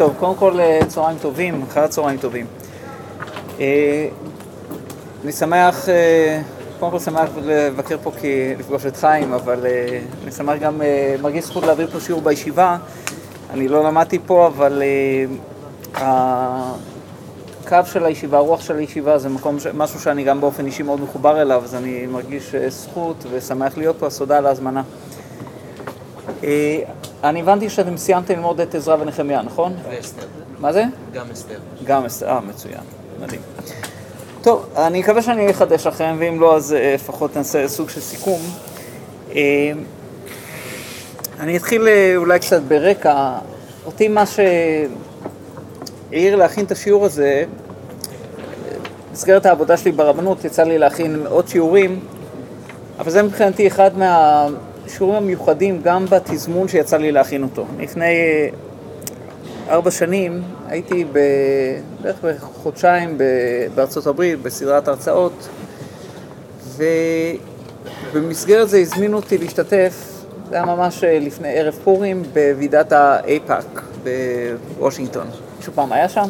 טוב, קודם כל אה, צהריים טובים, אחרי הצהריים טובים. אה, אני שמח, אה, קודם כל שמח לבקר פה כי לפגוש את חיים, אבל אני שמח גם, מרגיש זכות להעביר פה שיעור בישיבה. אני לא למדתי פה, אבל הקו של הישיבה, הרוח של הישיבה זה מקום, משהו שאני גם באופן אישי מאוד מחובר אליו, אז אני מרגיש זכות ושמח להיות פה, אז תודה על ההזמנה. אני הבנתי שאתם סיימתם ללמוד את עזרא ונחמיה, נכון? ואסתר. מה זה? גם אסתר. גם אסתר, אה, מצוין, מדהים. טוב, אני מקווה שאני אחדש לכם, ואם לא, אז אה, לפחות נעשה סוג של סיכום. אה, אני אתחיל אה, אולי קצת ברקע. אותי מה שהעיר להכין את השיעור הזה, במסגרת העבודה שלי ברבנות יצא לי להכין עוד שיעורים, אבל זה מבחינתי אחד מה... השיעורים המיוחדים גם בתזמון שיצא לי להכין אותו. לפני אה, ארבע שנים הייתי בערך בחודשיים בארצות הברית בסדרת הרצאות ובמסגרת זה הזמינו אותי להשתתף, זה היה ממש אה, לפני ערב פורים בוועידת האייפאק בוושינגטון. מישהו פעם היה שם?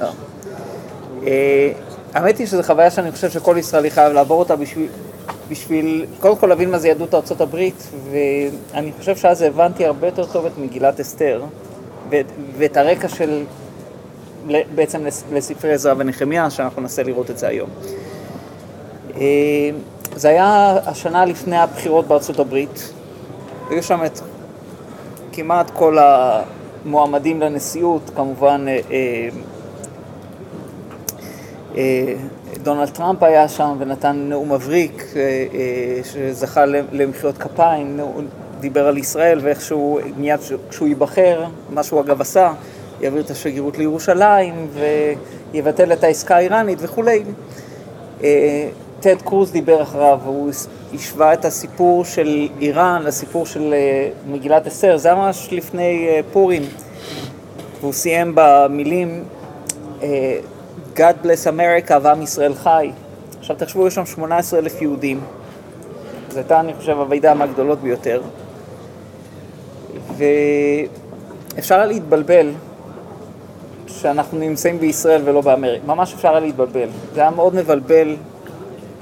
לא. אה, האמת היא שזו חוויה שאני חושב שכל ישראלי חייב לעבור אותה בשביל, בשביל קודם כל להבין מה זה יהדות ארצות הברית, ואני חושב שאז הבנתי הרבה יותר טוב את מגילת אסתר, ואת, ואת הרקע של, בעצם לספרי עזרא ונחמיה, שאנחנו ננסה לראות את זה היום. אה, זה היה השנה לפני הבחירות בארצות הברית, היו שם את כמעט כל המועמדים לנשיאות, כמובן אה, אה, דונלד טראמפ היה שם ונתן נאום מבריק אה, אה, שזכה למחיאות כפיים, דיבר על ישראל ואיך שהוא, מיד כשהוא ייבחר, מה שהוא אגב עשה, יעביר את השגרירות לירושלים ויבטל את העסקה האיראנית וכולי. אה, טד קרוז דיבר אחריו, הוא השווה את הסיפור של איראן לסיפור של מגילת אסתר, זה ממש לפני פורים, והוא סיים במילים God bless America ועם ישראל חי. עכשיו תחשבו, יש שם 18 אלף יהודים. זו הייתה, אני חושב, הוועידה מהגדולות ביותר. ואפשר היה להתבלבל שאנחנו נמצאים בישראל ולא באמריקה. ממש אפשר היה להתבלבל. זה היה מאוד מבלבל.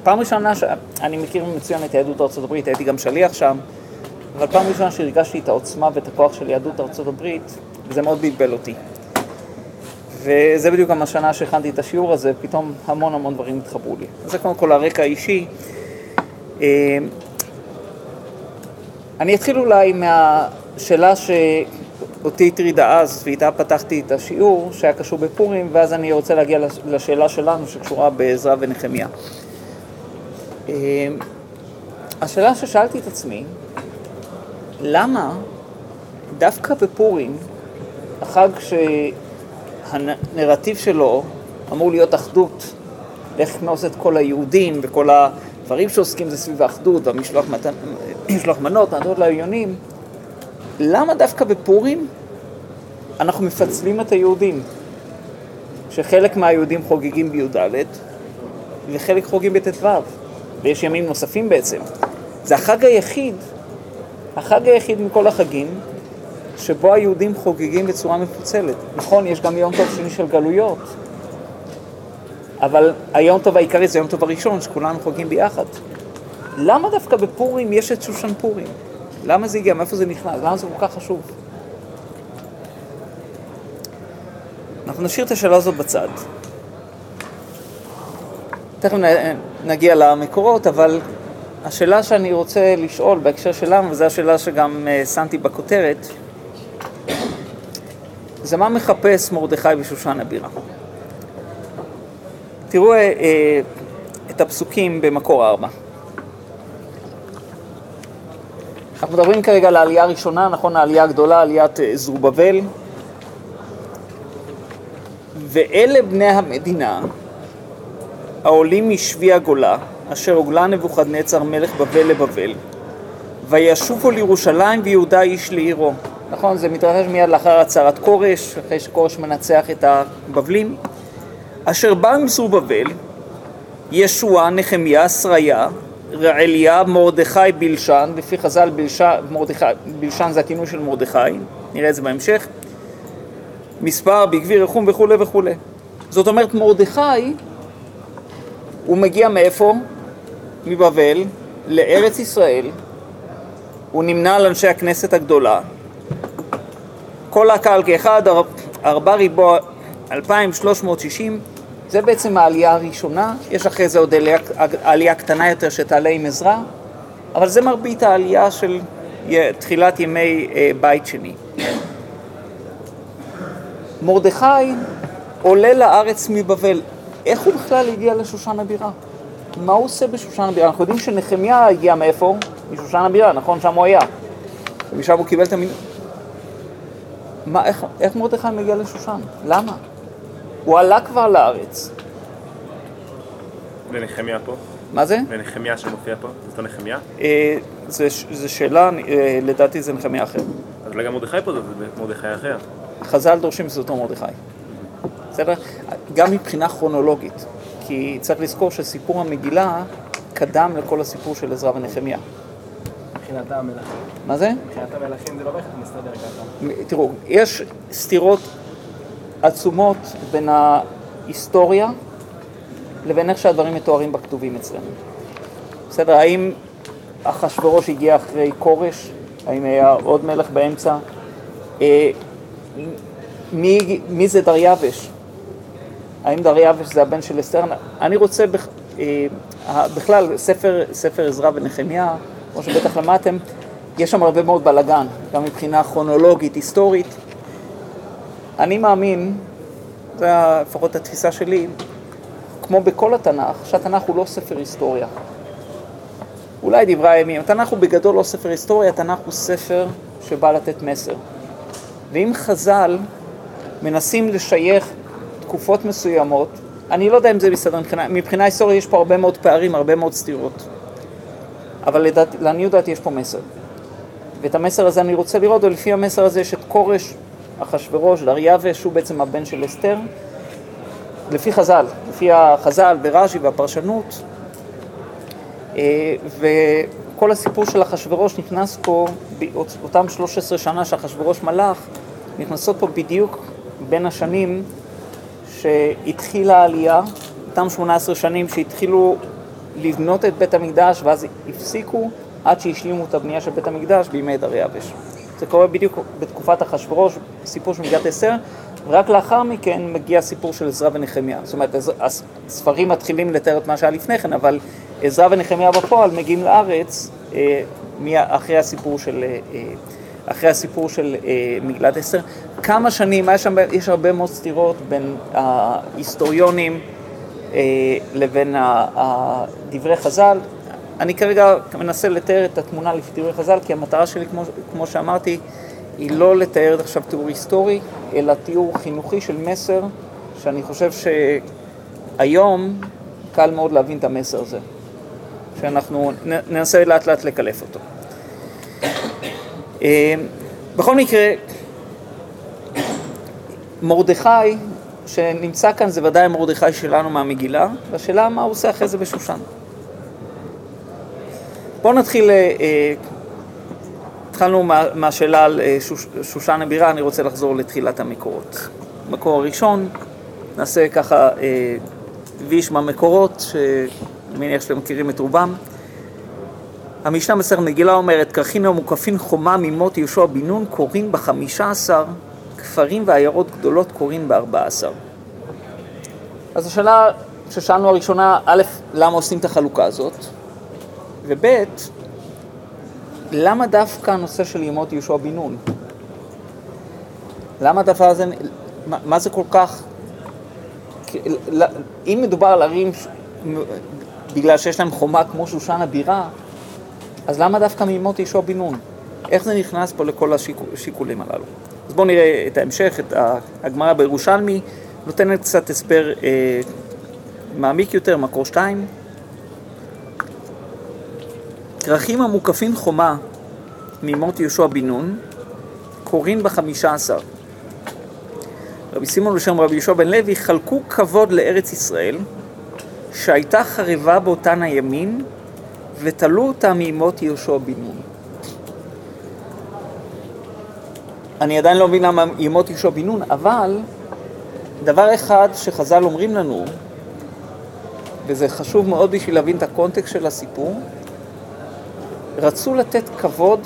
פעם ראשונה שאני מכיר מצוין את יהדות ארצות הברית, הייתי גם שליח שם, אבל פעם ראשונה שהרגשתי את העוצמה ואת הכוח של יהדות ארצות הברית, וזה מאוד בלבל אותי. וזה בדיוק גם השנה שהכנתי את השיעור הזה, פתאום המון המון דברים התחברו לי. אז זה קודם כל הרקע האישי. אה, אני אתחיל אולי מהשאלה שאותי הטרידה אז, ואיתה פתחתי את השיעור, שהיה קשור בפורים, ואז אני רוצה להגיע לשאלה שלנו שקשורה בעזרא ונחמיה. אה, השאלה ששאלתי את עצמי, למה דווקא בפורים, החג ש... הנרטיב שלו אמור להיות אחדות, לכנוס את כל היהודים וכל הדברים שעוסקים זה סביב האחדות והמשלוח מנות, מתנות לעיונים. למה דווקא בפורים אנחנו מפצלים את היהודים? שחלק מהיהודים חוגגים בי"ד וחלק חוגגים בט"ו, ויש ימים נוספים בעצם. זה החג היחיד, החג היחיד מכל החגים שבו היהודים חוגגים בצורה מפוצלת. נכון, יש גם יום טוב שני של גלויות, אבל היום טוב העיקרי זה יום טוב הראשון, שכולנו חוגגים ביחד. למה דווקא בפורים יש את שושן פורים? למה זה הגיע? מאיפה זה נכנס? למה זה כל כך חשוב? אנחנו נשאיר את השאלה הזאת בצד. תכף נגיע למקורות, אבל השאלה שאני רוצה לשאול בהקשר שלנו, וזו השאלה שגם אה, שמתי בכותרת, זה מה מחפש מרדכי ושושן הבירה. תראו אה, אה, את הפסוקים במקור ארבע. אנחנו מדברים כרגע על העלייה הראשונה, נכון? העלייה הגדולה, עליית אה, זרובבל. ואלה בני המדינה העולים משבי הגולה, אשר הוגלה נבוכדנצר מלך בבל לבבל, וישובו לירושלים ויהודה איש לעירו. נכון? זה מתרחש מיד לאחר הצהרת כורש, אחרי שכורש מנצח את הבבלים. אשר בא עם זרובבל, ישועה, נחמיה, שריה, רעליה, מרדכי, בלשן, לפי חז"ל בלשן, מרדכי, בלשן זה הכינוי של מרדכי, נראה את זה בהמשך, מספר, בגבי, רחום וכולי וכולי. זאת אומרת, מרדכי, הוא מגיע מאיפה? מבבל, לארץ ישראל, הוא נמנה על אנשי הכנסת הגדולה. כל הקהל כאחד, ארבע ריבוע, 2,360, זה בעצם העלייה הראשונה, יש אחרי זה עוד עלייה, עלייה קטנה יותר שתעלה עם עזרה, אבל זה מרבית העלייה של תחילת ימי אה, בית שני. מרדכי עולה לארץ מבבל, איך הוא בכלל הגיע לשושן הבירה? מה הוא עושה בשושן הבירה? אנחנו יודעים שנחמיה הגיע מאיפה? משושן הבירה, נכון? שם הוא היה. ומשם הוא קיבל את המין... מה, איך, איך מרדכי מגיע לשושן? למה? הוא עלה כבר לארץ. ונחמיה פה? מה זה? ונחמיה שמופיע פה? זה אותו נחמיה? אה, זו שאלה, אה, לדעתי זה נחמיה אחר. אז אולי גם מרדכי פה זה מרדכי אחר. חז"ל דורשים שזה אותו מרדכי. בסדר? גם מבחינה כרונולוגית. כי צריך לזכור שסיפור המגילה קדם לכל הסיפור של עזרא ונחמיה. מבחינת המלכים. מה זה? מבחינת המלכים זה לא בהכרח מסתדר ככה. תראו, יש סתירות עצומות בין ההיסטוריה לבין איך שהדברים מתוארים בכתובים אצלנו. בסדר, האם אחשורוש הגיע אחרי כורש? האם היה עוד מלך באמצע? אה, מי, מי זה דריווש? האם דריווש זה הבן של אסתר? אני רוצה, בכ... אה, בכלל, ספר, ספר עזרא ונחמיה, כמו שבטח למדתם, יש שם הרבה מאוד בלאגן, גם מבחינה כרונולוגית, היסטורית. אני מאמין, זו לפחות התפיסה שלי, כמו בכל התנ"ך, שהתנ"ך הוא לא ספר היסטוריה. אולי דברי הימים, התנ"ך הוא בגדול לא ספר היסטוריה, התנ"ך הוא ספר שבא לתת מסר. ואם חז"ל מנסים לשייך תקופות מסוימות, אני לא יודע אם זה בסדר, מבחינה, מבחינה היסטורית יש פה הרבה מאוד פערים, הרבה מאוד סתירות. אבל לדעת, לעניות דעתי יש פה מסר. ואת המסר הזה אני רוצה לראות, ולפי המסר הזה יש את כורש, אחשורוש, דריווש, הוא בעצם הבן של אסתר. לפי חז"ל, לפי החז"ל ברש"י והפרשנות, אה, וכל הסיפור של אחשורוש נכנס פה, אותם 13 שנה שאחשורוש מלך, נכנסות פה בדיוק בין השנים שהתחילה העלייה, אותם 18 שנים שהתחילו לבנות את בית המקדש ואז הפסיקו עד שהשלימו את הבנייה של בית המקדש בימי דריווש. זה קורה בדיוק בתקופת אחשורוש, סיפור של מגילת אסתר, ורק לאחר מכן מגיע הסיפור של עזרא ונחמיה. זאת אומרת, הספרים מתחילים לתאר את מה שהיה לפני כן, אבל עזרא ונחמיה בפועל מגיעים לארץ אה, אחרי הסיפור של, אה, אה, אחרי הסיפור של מגילת אסתר. כמה שנים, יש, שם, יש הרבה מאוד סתירות בין ההיסטוריונים לבין דברי חז"ל. אני כרגע מנסה לתאר את התמונה לפי דברי חז"ל, כי המטרה שלי, כמו, כמו שאמרתי, היא לא לתאר עכשיו תיאור היסטורי, אלא תיאור חינוכי של מסר, שאני חושב שהיום קל מאוד להבין את המסר הזה, שאנחנו ננסה לאט לאט לקלף אותו. אה, בכל מקרה, מרדכי שנמצא כאן זה ודאי מרדכי שלנו מהמגילה, והשאלה מה הוא עושה אחרי זה בשושן. בואו נתחיל, אה, התחלנו מה, מהשאלה על אה, שוש, שושן הבירה, אני רוצה לחזור לתחילת המקורות. מקור הראשון, נעשה ככה אה, ויש מהמקורות, שאני מניח שאתם מכירים את רובם. המשנה מסר מגילה אומרת, כרכין המוקפין חומה ממות יהושע בן נון קוראים בחמישה עשר כפרים ועיירות גדולות קוראים בארבע עשר. אז השאלה ששאלנו הראשונה, א', למה עושים את החלוקה הזאת? וב', למה דווקא הנושא של ימות יהושע בן נון? למה הדבר הזה, מה, מה זה כל כך, אם מדובר על ערים בגלל שיש להם חומה כמו שושן הבירה, אז למה דווקא מימות יהושע בן נון? איך זה נכנס פה לכל השיקולים הללו? אז בואו נראה את ההמשך, את הגמרא בירושלמי, נותנת קצת הסבר אה, מעמיק יותר, מקור שתיים. כרכים המוקפים חומה ממות יהושע בן נון, קורין בחמישה עשר. רבי סימון ושם רבי יהושע בן לוי חלקו כבוד לארץ ישראל, שהייתה חרבה באותן הימים, ותלו אותה מימות יהושע בן נון. אני עדיין לא מבין למה ימות יהושע בן נון, אבל דבר אחד שחז"ל אומרים לנו, וזה חשוב מאוד בשביל להבין את הקונטקסט של הסיפור, רצו לתת כבוד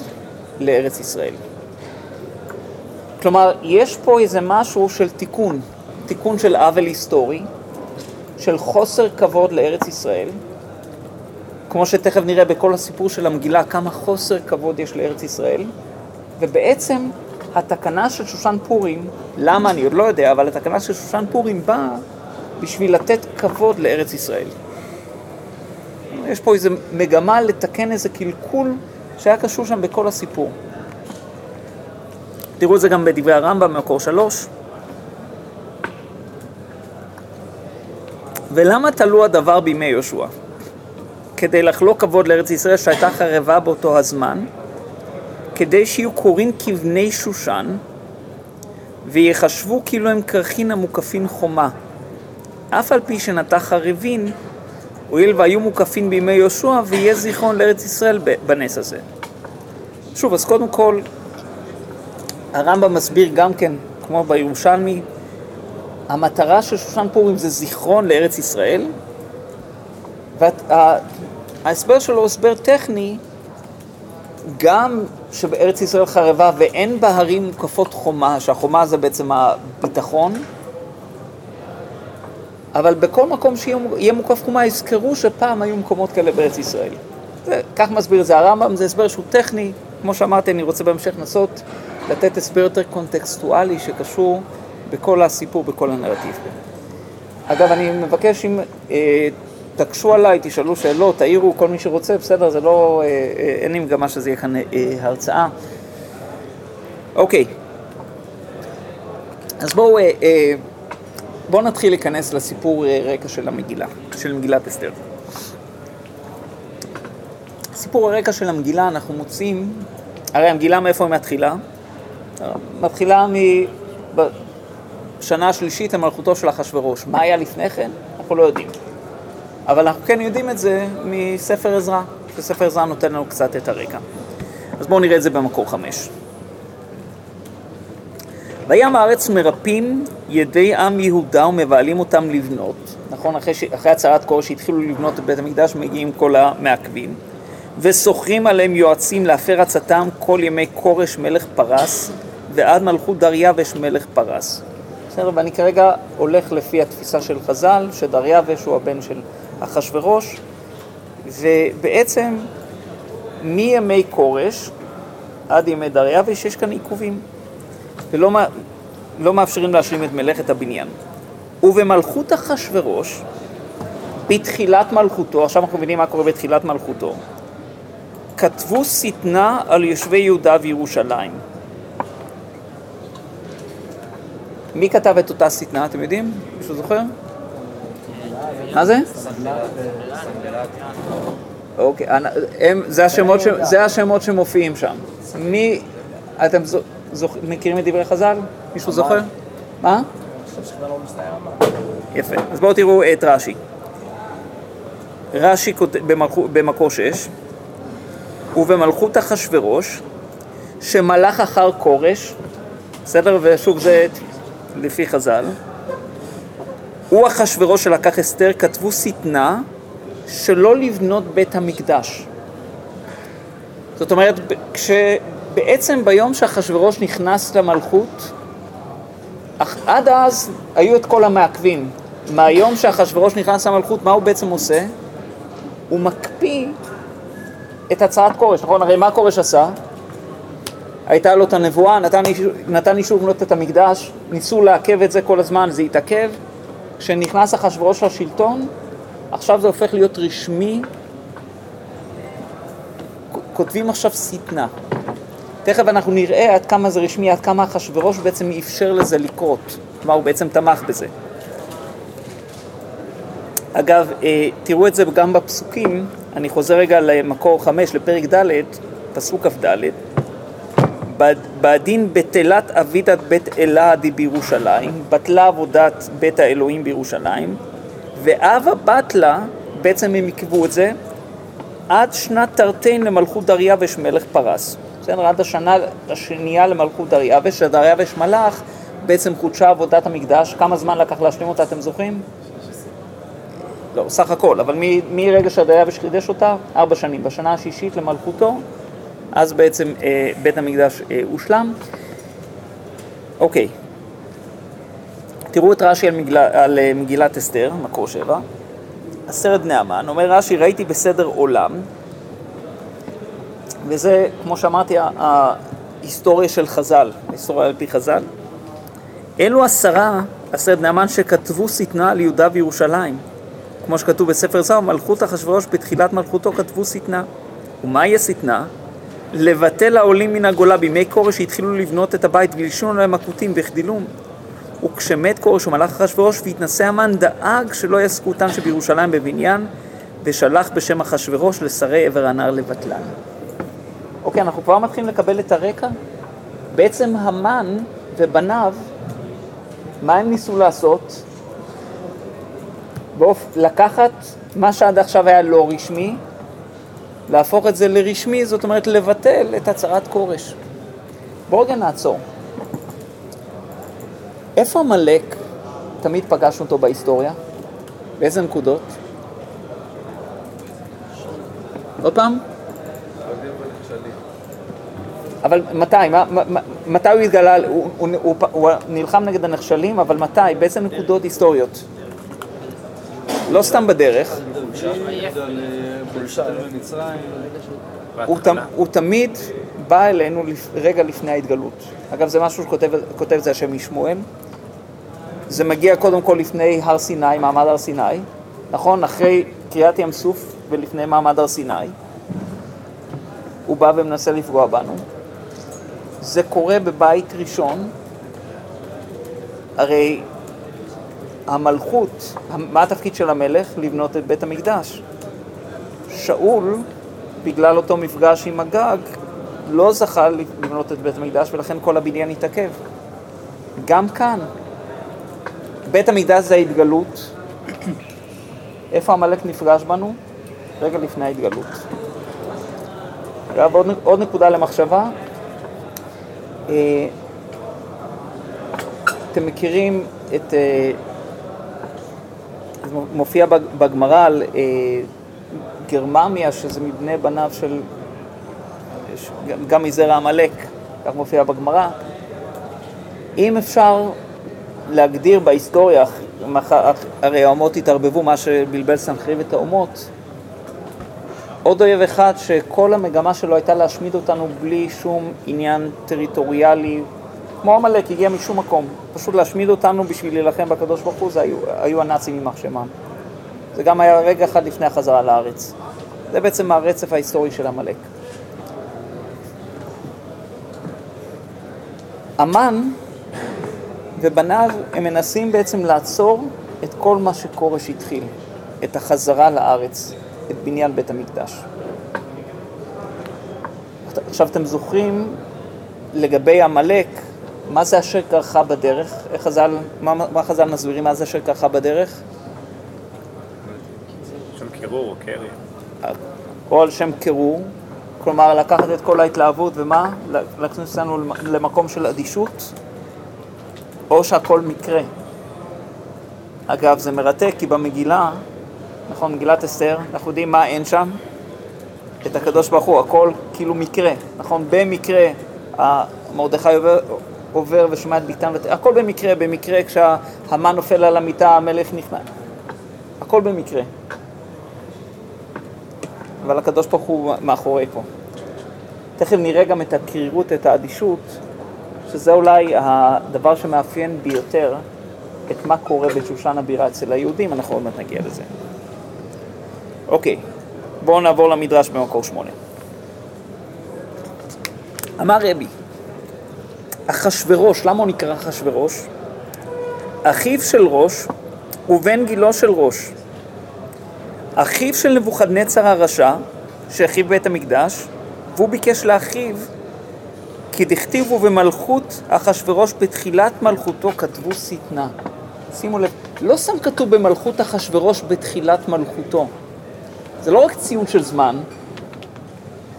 לארץ ישראל. כלומר, יש פה איזה משהו של תיקון, תיקון של עוול היסטורי, של חוסר כבוד לארץ ישראל, כמו שתכף נראה בכל הסיפור של המגילה, כמה חוסר כבוד יש לארץ ישראל, ובעצם התקנה של שושן פורים, למה אני עוד לא יודע, אבל התקנה של שושן פורים באה בשביל לתת כבוד לארץ ישראל. יש פה איזו מגמה לתקן איזה קלקול שהיה קשור שם בכל הסיפור. תראו את זה גם בדברי הרמב"ם במקור שלוש. ולמה תלו הדבר בימי יהושע? כדי לחלוק כבוד לארץ ישראל שהייתה חרבה באותו הזמן, כדי שיהיו קוראים כבני שושן, ויחשבו כאילו הם כרכין המוקפין חומה. אף על פי שנטע חרבין, הואיל והיו מוקפין בימי יהושע, ויהיה זיכרון לארץ ישראל בנס הזה. שוב, אז קודם כל, הרמב"ם מסביר גם כן, כמו בירושלמי, המטרה של שושן פורים זה זיכרון לארץ ישראל, וההסבר שלו הוא הסבר טכני, גם שבארץ ישראל חרבה ואין בה הרים מוקפות חומה, שהחומה זה בעצם הביטחון, אבל בכל מקום שיהיה מוקף חומה יזכרו שפעם היו מקומות כאלה בארץ ישראל. זה, כך מסביר את זה הרמב"ם, זה הסבר שהוא טכני, כמו שאמרתי, אני רוצה בהמשך לנסות לתת הסבר יותר קונטקסטואלי שקשור בכל הסיפור, בכל הנרטיב. אגב, אני מבקש אם אה, תקשו עליי, תשאלו שאלות, תעירו כל מי שרוצה, בסדר, זה לא, אה, אה, אין לי מגמה שזה יהיה כאן אה, הרצאה. אוקיי, אז בואו בואו נתחיל להיכנס לסיפור רקע של המגילה, של מגילת אסתר. סיפור הרקע של המגילה אנחנו מוצאים, הרי המגילה מאיפה היא מתחילה? מתחילה בשנה השלישית למלכותו של אחשורוש. מה היה לפני כן? אנחנו לא יודעים. אבל אנחנו כן יודעים את זה מספר עזרא, שספר עזרא נותן לנו קצת את הרקע. אז בואו נראה את זה במקור חמש. וים הארץ מרפים ידי עם יהודה ומבעלים אותם לבנות, נכון? אחרי, ש... אחרי הצהרת קור שהתחילו לבנות את בית המקדש מגיעים כל המעכבים, ושוכרים עליהם יועצים להפר עצתם כל ימי כורש מלך פרס ועד מלכות דריווש מלך פרס. בסדר, ואני כרגע הולך לפי התפיסה של חז"ל, שדריווש הוא הבן של אחשורוש, ובעצם מימי כורש עד ימי דריווש יש כאן עיכובים, ולא לא מאפשרים להשלים את מלאכת הבניין. ובמלכות אחשורוש, בתחילת מלכותו, עכשיו אנחנו מבינים מה קורה בתחילת מלכותו, כתבו שטנה על יושבי יהודה וירושלים. מי כתב את אותה שטנה, אתם יודעים? מישהו זוכר? מה זה? אוקיי, זה השמות, ש, זה השמות שמופיעים שם. מי, אתם זוכ, מכירים את דברי חז"ל? מישהו זוכר? מה? יפה. אז בואו תראו את רש"י. רש"י במקור 6, ובמלכות אחשורוש, שמלך אחר כורש, בסדר? ושוב זה לפי חז"ל, הוא אחשורוש שלקח אסתר, כתבו שטנה שלא לבנות בית המקדש. זאת אומרת, כשבעצם ביום שאחשורוש נכנס למלכות, עד אז היו את כל המעכבים. מהיום שאחשורוש נכנס למלכות, מה הוא בעצם עושה? הוא מקפיא את הצעת כורש, נכון? הרי מה כורש עשה? הייתה לו את הנבואה, נתן אישור, נתן אישור לבנות את המקדש, ניסו לעכב את זה כל הזמן, זה התעכב. כשנכנס אחשורוש לשלטון, עכשיו זה הופך להיות רשמי. כותבים עכשיו שטנה. תכף אנחנו נראה עד כמה זה רשמי, עד כמה אחשורוש בעצם אפשר לזה לקרות. כלומר, הוא בעצם תמך בזה. אגב, אה, תראו את זה גם בפסוקים, אני חוזר רגע למקור חמש, לפרק ד', פסוק כ"ד. בדין בטלת אבידת בית אלעדי בירושלים, בטלה עבודת בית האלוהים בירושלים, ואבה בתלה, בעצם הם עיכבו את זה, עד שנת תרתין למלכות דריווש מלך פרס. בסדר? עד השנה השנייה למלכות דריווש, שדריווש מלך, בעצם חודשה עבודת המקדש. כמה זמן לקח להשלים אותה, אתם זוכרים? לא, סך הכל, אבל מרגע שדריווש חידש אותה, ארבע שנים. בשנה השישית למלכותו, אז בעצם אה, בית המקדש אה, הושלם. אוקיי. תראו את רש"י על, מגל... על אה, מגילת אסתר, מקור שבע. עשרת בני המן, אומר רש"י, ראיתי בסדר עולם, וזה, כמו שאמרתי, ההיסטוריה של חז"ל, ההיסטוריה על פי חז"ל. אלו עשרה, עשרת בני המן, שכתבו שטנה על יהודה וירושלים. כמו שכתוב בספר זר, מלכות אחשורוש בתחילת מלכותו כתבו שטנה. ומהי השטנה? לבטל העולים מן הגולה בימי כורש שהתחילו לבנות את הבית ולשון עליהם הכותים והחדילום. וכשמת כורש ומלך אחשורוש והתנשא המן דאג שלא יעסקו אותם שבירושלים בבניין ושלח בשם אחשורוש לשרי עבר הנהר לבטלן. אוקיי, אנחנו כבר מתחילים לקבל את הרקע. בעצם המן ובניו, מה הם ניסו לעשות? באופ... לקחת מה שעד עכשיו היה לא רשמי, להפוך את זה לרשמי, זאת אומרת לבטל את הצהרת כורש. בואו רגע נעצור. איפה עמלק תמיד פגשנו אותו בהיסטוריה? באיזה נקודות? עוד פעם? אבל מתי? מה, מה, מתי הוא התגלה? הוא, הוא, הוא, הוא נלחם נגד הנחשלים, אבל מתי? באיזה נקודות היסטוריות? לא סתם בדרך. הוא, תמיד בא אלינו רגע לפני ההתגלות. אגב, זה משהו שכותב את זה השם משמואל. זה מגיע קודם כל לפני הר סיני, מעמד הר סיני, נכון? אחרי קריאת ים סוף ולפני מעמד הר סיני. הוא בא ומנסה לפגוע בנו. זה קורה בבית ראשון, הרי המלכות, מה התפקיד של המלך? לבנות את בית המקדש. שאול, בגלל אותו מפגש עם הגג, לא זכה לבנות את בית המקדש ולכן כל הבניין התעכב. גם כאן, בית המקדש זה ההתגלות. איפה עמלק נפגש בנו? רגע לפני ההתגלות. עוד, עוד נקודה למחשבה. אה, אתם מכירים את... מופיע בגמרא על אה, גרממיה, שזה מבני בניו של... גם מזרע עמלק, כך מופיע בגמרא. אם אפשר להגדיר בהיסטוריה, הרי האומות התערבבו, מה שבלבל סנחריב את האומות, עוד אויב אחד שכל המגמה שלו הייתה להשמיד אותנו בלי שום עניין טריטוריאלי, כמו עמלק, הגיע משום מקום. פשוט להשמיד אותנו בשביל להילחם בקדוש ברוך הוא, זה היו, היו הנאצים יימח שמם. זה גם היה רגע אחד לפני החזרה לארץ. זה בעצם הרצף ההיסטורי של עמלק. המן ובניו הם מנסים בעצם לעצור את כל מה שכורש התחיל, את החזרה לארץ, את בניין בית המקדש. עכשיו אתם זוכרים לגבי עמלק, מה זה אשר קרחה בדרך? איך חז"ל, מה, מה חז"ל מסבירים מה זה אשר קרחה בדרך? שם קירור או קרי. או על שם קירור, כלומר לקחת את כל ההתלהבות ומה? להכניס אותנו למקום של אדישות, או שהכל מקרה. אגב, זה מרתק, כי במגילה, נכון, מגילת אסתר, אנחנו יודעים מה אין שם? את הקדוש ברוך הוא, הכל כאילו מקרה, נכון? במקרה מרדכי עובר, ושומע את ביתם, הכל במקרה, במקרה כשהמן נופל על המיטה, המלך נכנס, הכל במקרה. אבל הקדוש ברוך הוא מאחורי פה. תכף נראה גם את הקרירות, את האדישות, שזה אולי הדבר שמאפיין ביותר את מה קורה בשושן הבירה אצל היהודים, אנחנו עוד מעט נגיע לזה. אוקיי, בואו נעבור למדרש במקור שמונה. אמר רבי, אחשורוש, למה הוא נקרא אחשורוש? אחיו של ראש ובן גילו של ראש. אחיו של נבוכדנצר הרשע, שהחריב בית המקדש, והוא ביקש לאחיו כי דכתיבו במלכות אחשורוש בתחילת מלכותו כתבו שטנה. שימו לב, לא סתם כתוב במלכות אחשורוש בתחילת מלכותו. זה לא רק ציון של זמן,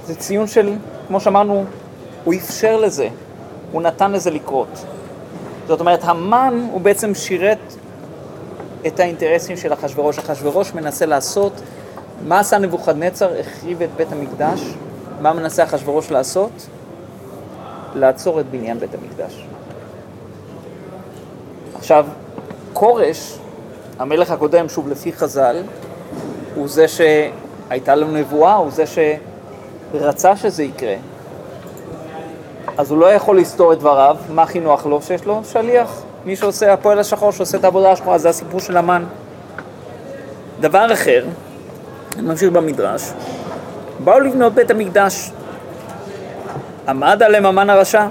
זה ציון של, כמו שאמרנו, הוא אפשר לזה, הוא נתן לזה לקרות. זאת אומרת, המן הוא בעצם שירת את האינטרסים של אחשורוש. אחשורוש מנסה לעשות, מה עשה נבוכדנצר? החריב את בית המקדש. מה מנסה אחשורוש לעשות? לעצור את בניין בית המקדש. עכשיו, כורש, המלך הקודם, שוב לפי חז"ל, הוא זה שהייתה לו נבואה, הוא זה שרצה שזה יקרה. אז הוא לא יכול לסתור את דבריו, מה הכי נוח לו? שיש לו שליח, מי שעושה, הפועל השחור שעושה את העבודה השחורה, זה הסיפור של המן. דבר אחר, אני ממשיך במדרש, באו לבנות בית המקדש, עמד עליהם המן הרשע,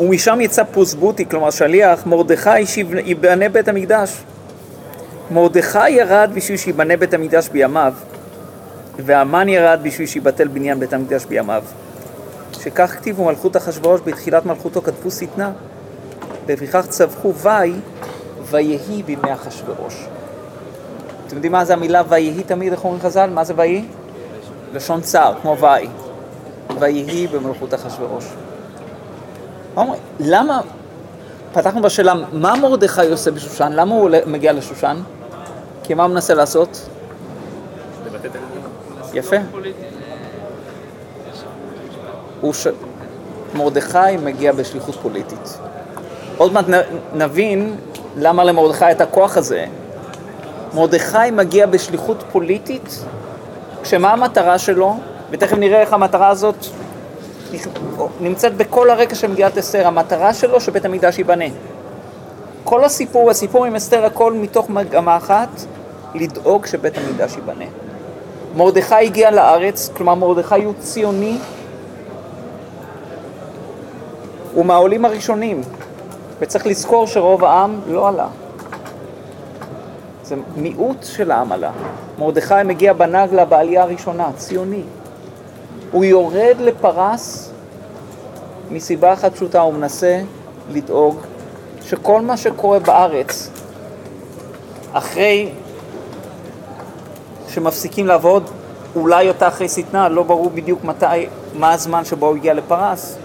ומשם יצא פרוסבוטי, כלומר שליח, מרדכי שיבנה בית המקדש. מרדכי ירד בשביל שיבנה בית המקדש בימיו, והמן ירד בשביל שיבטל בניין בית המקדש בימיו. שכך כתיבו מלכות אחשורוש בתחילת מלכותו כתבו שטנה, לפיכך צווחו וי, ויהי בימי אחשורוש. אתם יודעים מה זה המילה ויהי תמיד, איך אומרים חז"ל? מה זה ויהי? לשון צער, כמו וי. ויהי במלכות אחשורוש. למה, פתחנו בשאלה, מה מרדכי עושה בשושן? למה הוא מגיע לשושן? כי מה הוא מנסה לעשות? יפה. ש... מרדכי מגיע בשליחות פוליטית. עוד מעט נבין למה למרדכי את הכוח הזה. מרדכי מגיע בשליחות פוליטית, כשמה המטרה שלו, ותכף נראה איך המטרה הזאת נמצאת בכל הרקע של מגילת אסתר, המטרה שלו שבית המקדש ייבנה. כל הסיפור, הסיפור עם אסתר, הכל מתוך מגמה אחת, לדאוג שבית המקדש ייבנה. מרדכי הגיע לארץ, כלומר מרדכי הוא ציוני, הוא מהעולים הראשונים, וצריך לזכור שרוב העם לא עלה. זה מיעוט של העם עלה. מרדכי מגיע בנגלה בעלייה הראשונה, ציוני. הוא יורד לפרס מסיבה אחת פשוטה, הוא מנסה לדאוג שכל מה שקורה בארץ, אחרי שמפסיקים לעבוד, אולי אותה אחרי שטנה, לא ברור בדיוק מתי, מה הזמן שבו הוא הגיע לפרס,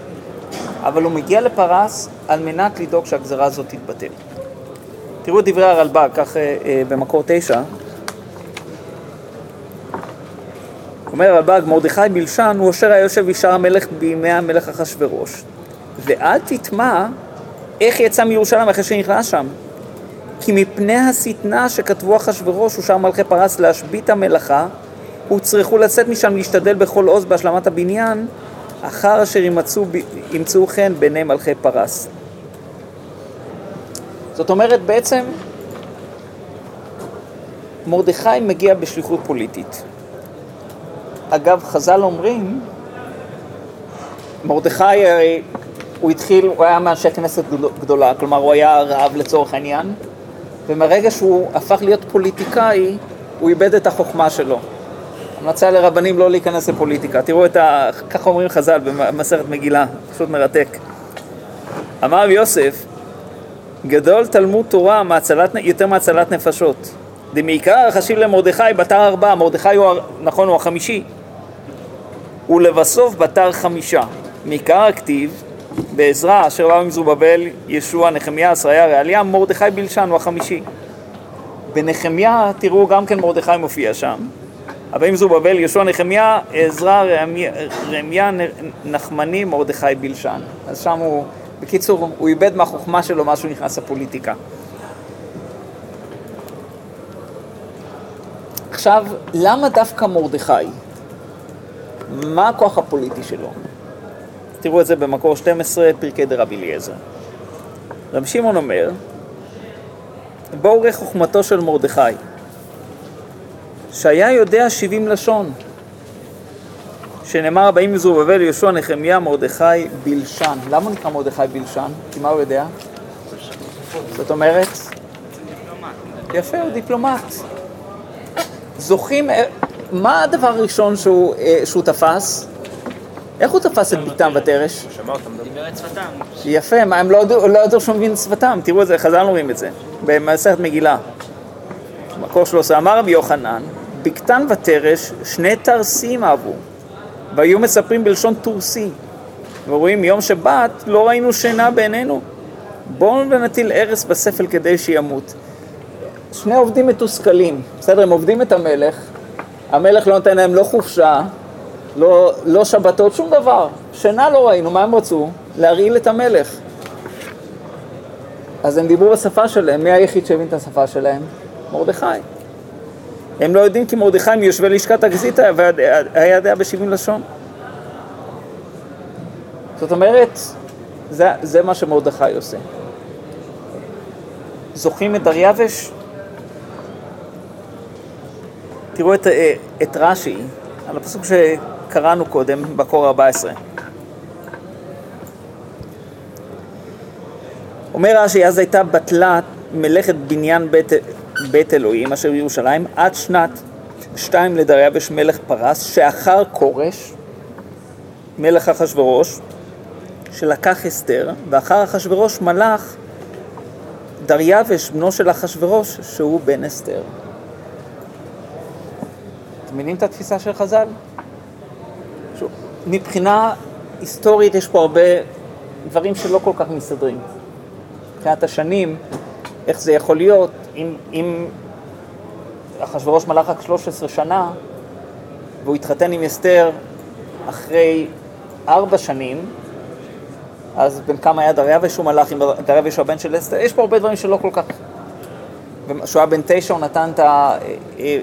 אבל הוא מגיע לפרס על מנת לדאוג שהגזרה הזאת תתבטל. תראו את דברי הרלב"ג, כך אה, אה, במקור תשע. אומר הרלב"ג, מרדכי בלשן הוא אשר היה יושב בשער המלך בימי המלך אחשורוש. ואל תטמע איך יצא מירושלים אחרי שנכנס שם. כי מפני השטנה שכתבו אחשורוש ושאר מלכי פרס להשבית המלאכה, הוצרכו לצאת משם להשתדל בכל עוז בהשלמת הבניין, אחר אשר ימצאו, ימצאו חן בעיני מלכי פרס. זאת אומרת, בעצם מרדכי מגיע בשליחות פוליטית. אגב, חז"ל אומרים, מרדכי הרי הוא התחיל, הוא היה מאנשי כנסת גדולה, כלומר הוא היה רב לצורך העניין, ומרגע שהוא הפך להיות פוליטיקאי, הוא איבד את החוכמה שלו. המלצה לרבנים לא להיכנס לפוליטיקה. תראו את ה... ככה אומרים חז"ל במסכת מגילה, פשוט מרתק. אמר יוסף, גדול תלמוד תורה מהצלת, יותר מהצלת נפשות. דמעיקר חשיב למרדכי בתר ארבעה, מרדכי הוא, נכון, הוא החמישי. ולבסוף בתר חמישה. מעיקר הכתיב, בעזרא אשר באו עם זרובבל, ישוע, נחמיה, עשריה, רעליה, מרדכי בלשן הוא החמישי. בנחמיה, תראו, גם כן מרדכי מופיע שם. הבאים זרובבל, יהושע, נחמיה, עזרא, רמיה, נחמני, מרדכי בלשן. אז שם הוא, בקיצור, הוא איבד מהחוכמה שלו מה שהוא נכנס לפוליטיקה. עכשיו, למה דווקא מרדכי? מה הכוח הפוליטי שלו? תראו את זה במקור 12, פרקי דרבי אליעזר. רב שמעון אומר, בואו ראה חוכמתו של מרדכי. שהיה יודע שבעים לשון, שנאמר הבאים מזרובבל, יהושע, נחמיה, מרדכי, בלשן. למה הוא נקרא מרדכי בלשן? כי מה הוא יודע? זאת אומרת? יפה, הוא דיפלומט. זוכים, אה, מה הדבר הראשון שהוא, אה, שהוא תפס? איך הוא תפס את ביתם ותרש? שמע אותם דיבר את שפתם. יפה, הם לא לא ידעו שהוא מבין את שפתם, תראו את זה, חז"ל אומרים את זה, במסכת מגילה. מקור 13, אמר רבי יוחנן, בקתן ותרש שני תרסים אהבו, והיו מספרים בלשון טורסי, ורואים יום שבת לא ראינו שינה בעינינו. בואו נטיל ארס בספל כדי שימות. שני עובדים מתוסכלים, בסדר, הם עובדים את המלך, המלך לא נותן להם לא חופשה, לא, לא שבתות, שום דבר. שינה לא ראינו, מה הם רצו? להרעיל את המלך. אז הם דיברו בשפה שלהם, מי היחיד שהבין את השפה שלהם? מרדכי. הם לא יודעים כי מרדכי מיושבי לשכת הגזית היה יודע בשבעים לשון. זאת אומרת, זה, זה מה שמרדכי עושה. זוכרים את דריווש? תראו את, את רש"י, על הפסוק שקראנו קודם, בקור 14. אומר רש"י, אז הייתה בטלה מלאכת בניין בית, בית אלוהים אשר בירושלים עד שנת שתיים לדריווש מלך פרס, שאחר כורש, מלך אחשורוש, שלקח אסתר, ואחר אחשורוש מלך דריווש, בנו של אחשורוש, שהוא בן אסתר. אתם מבינים את התפיסה של חז"ל? מבחינה היסטורית יש פה הרבה דברים שלא כל כך מסתדרים. מבחינת השנים, איך זה יכול להיות, אם, אם אחשורוש מלך רק 13 שנה, והוא התחתן עם אסתר אחרי ארבע שנים, אז בן כמה היה דריווש? הוא מלך עם דריווש הוא הבן של אסתר, יש פה הרבה דברים שלא כל כך... כשהוא היה בן תשע הוא נתן את ה...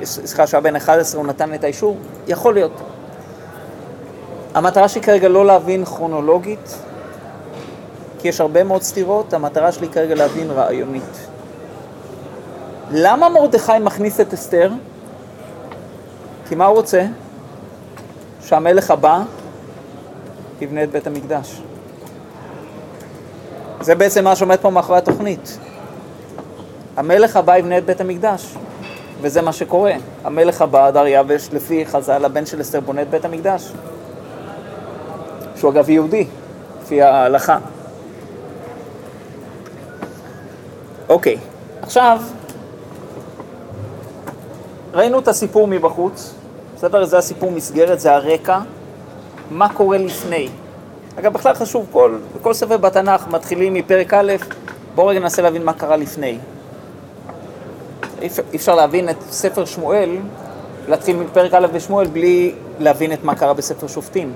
סליחה, כשהוא היה בן 11 הוא נתן את האישור, יכול להיות. המטרה שלי כרגע לא להבין כרונולוגית, כי יש הרבה מאוד סתירות, המטרה שלי כרגע להבין רעיונית. למה מרדכי מכניס את אסתר? כי מה הוא רוצה? שהמלך הבא יבנה את בית המקדש. זה בעצם מה שעומד פה מאחורי התוכנית. המלך הבא יבנה את בית המקדש, וזה מה שקורה. המלך הבא, דריווש, לפי חז"ל, הבן של אסתר בונה את בית המקדש. שהוא אגב יהודי, לפי ההלכה. אוקיי, עכשיו, ראינו את הסיפור מבחוץ, בסדר? זה הסיפור מסגרת, זה הרקע. מה קורה לפני? אגב, בכלל חשוב, כל, כל ספר בתנ"ך מתחילים מפרק א', בואו רגע ננסה להבין מה קרה לפני. אי אפשר להבין את ספר שמואל, להתחיל מפרק א' בשמואל בלי להבין את מה קרה בספר שופטים.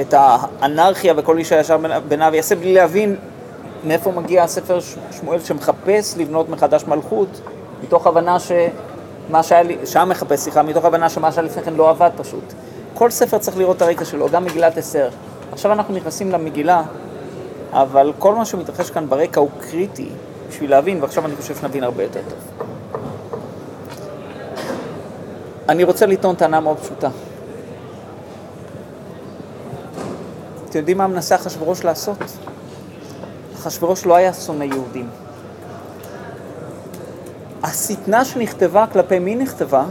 את האנרכיה וכל איש הישר בעיניו יעשה בלי להבין מאיפה מגיע הספר שמואל שמחפש לבנות מחדש מלכות, מתוך הבנה שמה שהיה, שם מחפש, סליחה, מתוך הבנה שמה שהיה לפני כן לא עבד פשוט. כל ספר צריך לראות את הרקע שלו, גם מגילת אסתר. עכשיו אנחנו נכנסים למגילה, אבל כל מה שמתרחש כאן ברקע הוא קריטי בשביל להבין, ועכשיו אני חושב שנבין הרבה יותר טוב. אני רוצה לטעון טענה מאוד פשוטה. אתם יודעים מה מנסה אחשוורוש לעשות? אחשוורוש לא היה שונא יהודים. השטנה שנכתבה, כלפי מי נכתבה?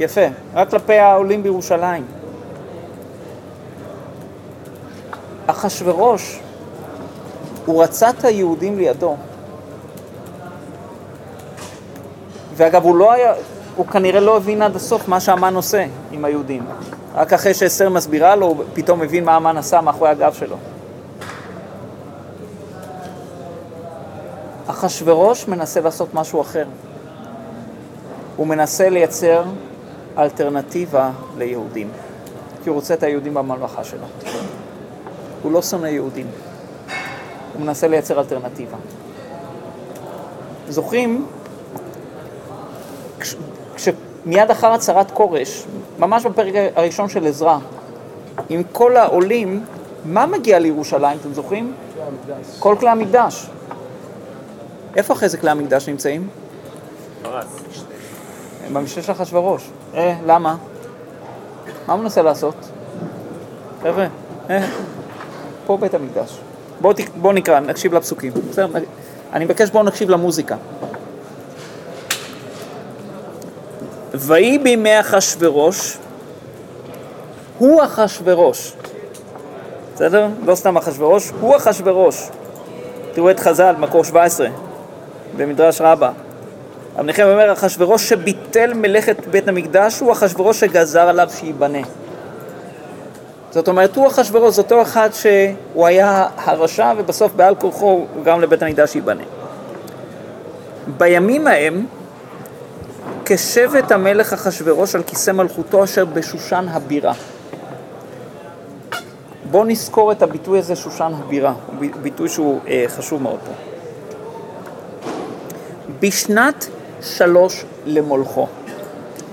יפה, רק כלפי העולים בירושלים. אחשוורוש, הוא רצה את היהודים לידו. ואגב, הוא לא היה, הוא כנראה לא הבין עד הסוף מה שהמן עושה עם היהודים. רק אחרי שאסתר מסבירה לו, הוא פתאום הבין מה המן עשה מאחורי הגב שלו. אחשוורוש מנסה לעשות משהו אחר. הוא מנסה לייצר אלטרנטיבה ליהודים, כי הוא רוצה את היהודים בממלכה שלו. הוא לא שונא יהודים, הוא מנסה לייצר אלטרנטיבה. זוכרים, כש, כשמיד אחר הצהרת כורש, ממש בפרק הראשון של עזרא, עם כל העולים, מה מגיע לירושלים, אתם זוכרים? כל כלי המקדש. איפה אחרי זה כלי המקדש נמצאים? במשנה של אחשוורוש. אה, למה? מה הוא מנסה לעשות? חבר'ה, אה, פה בית המקדש. בואו בוא נקרא, נקשיב לפסוקים. בסדר? אני מבקש בואו נקשיב למוזיקה. ויהי בימי אחשוורוש, הוא אחשוורוש. בסדר? לא סתם אחשוורוש, הוא אחשוורוש. תראו את חז"ל, מקור 17, במדרש רבה. רב נחמיה אומר, אחשוורוש שביטל מלאכת בית המקדש הוא אחשוורוש שגזר עליו שייבנה. זאת אומרת, הוא אחשוורוש, זה אותו אחד שהוא היה הרשע ובסוף בעל כורחו הוא גם לבית המקדש ייבנה. בימים ההם, כשבט המלך אחשוורוש על כיסא מלכותו אשר בשושן הבירה. בואו נזכור את הביטוי הזה, שושן הבירה, הוא ביטוי שהוא אה, חשוב מאוד פה. בשנת שלוש למולכו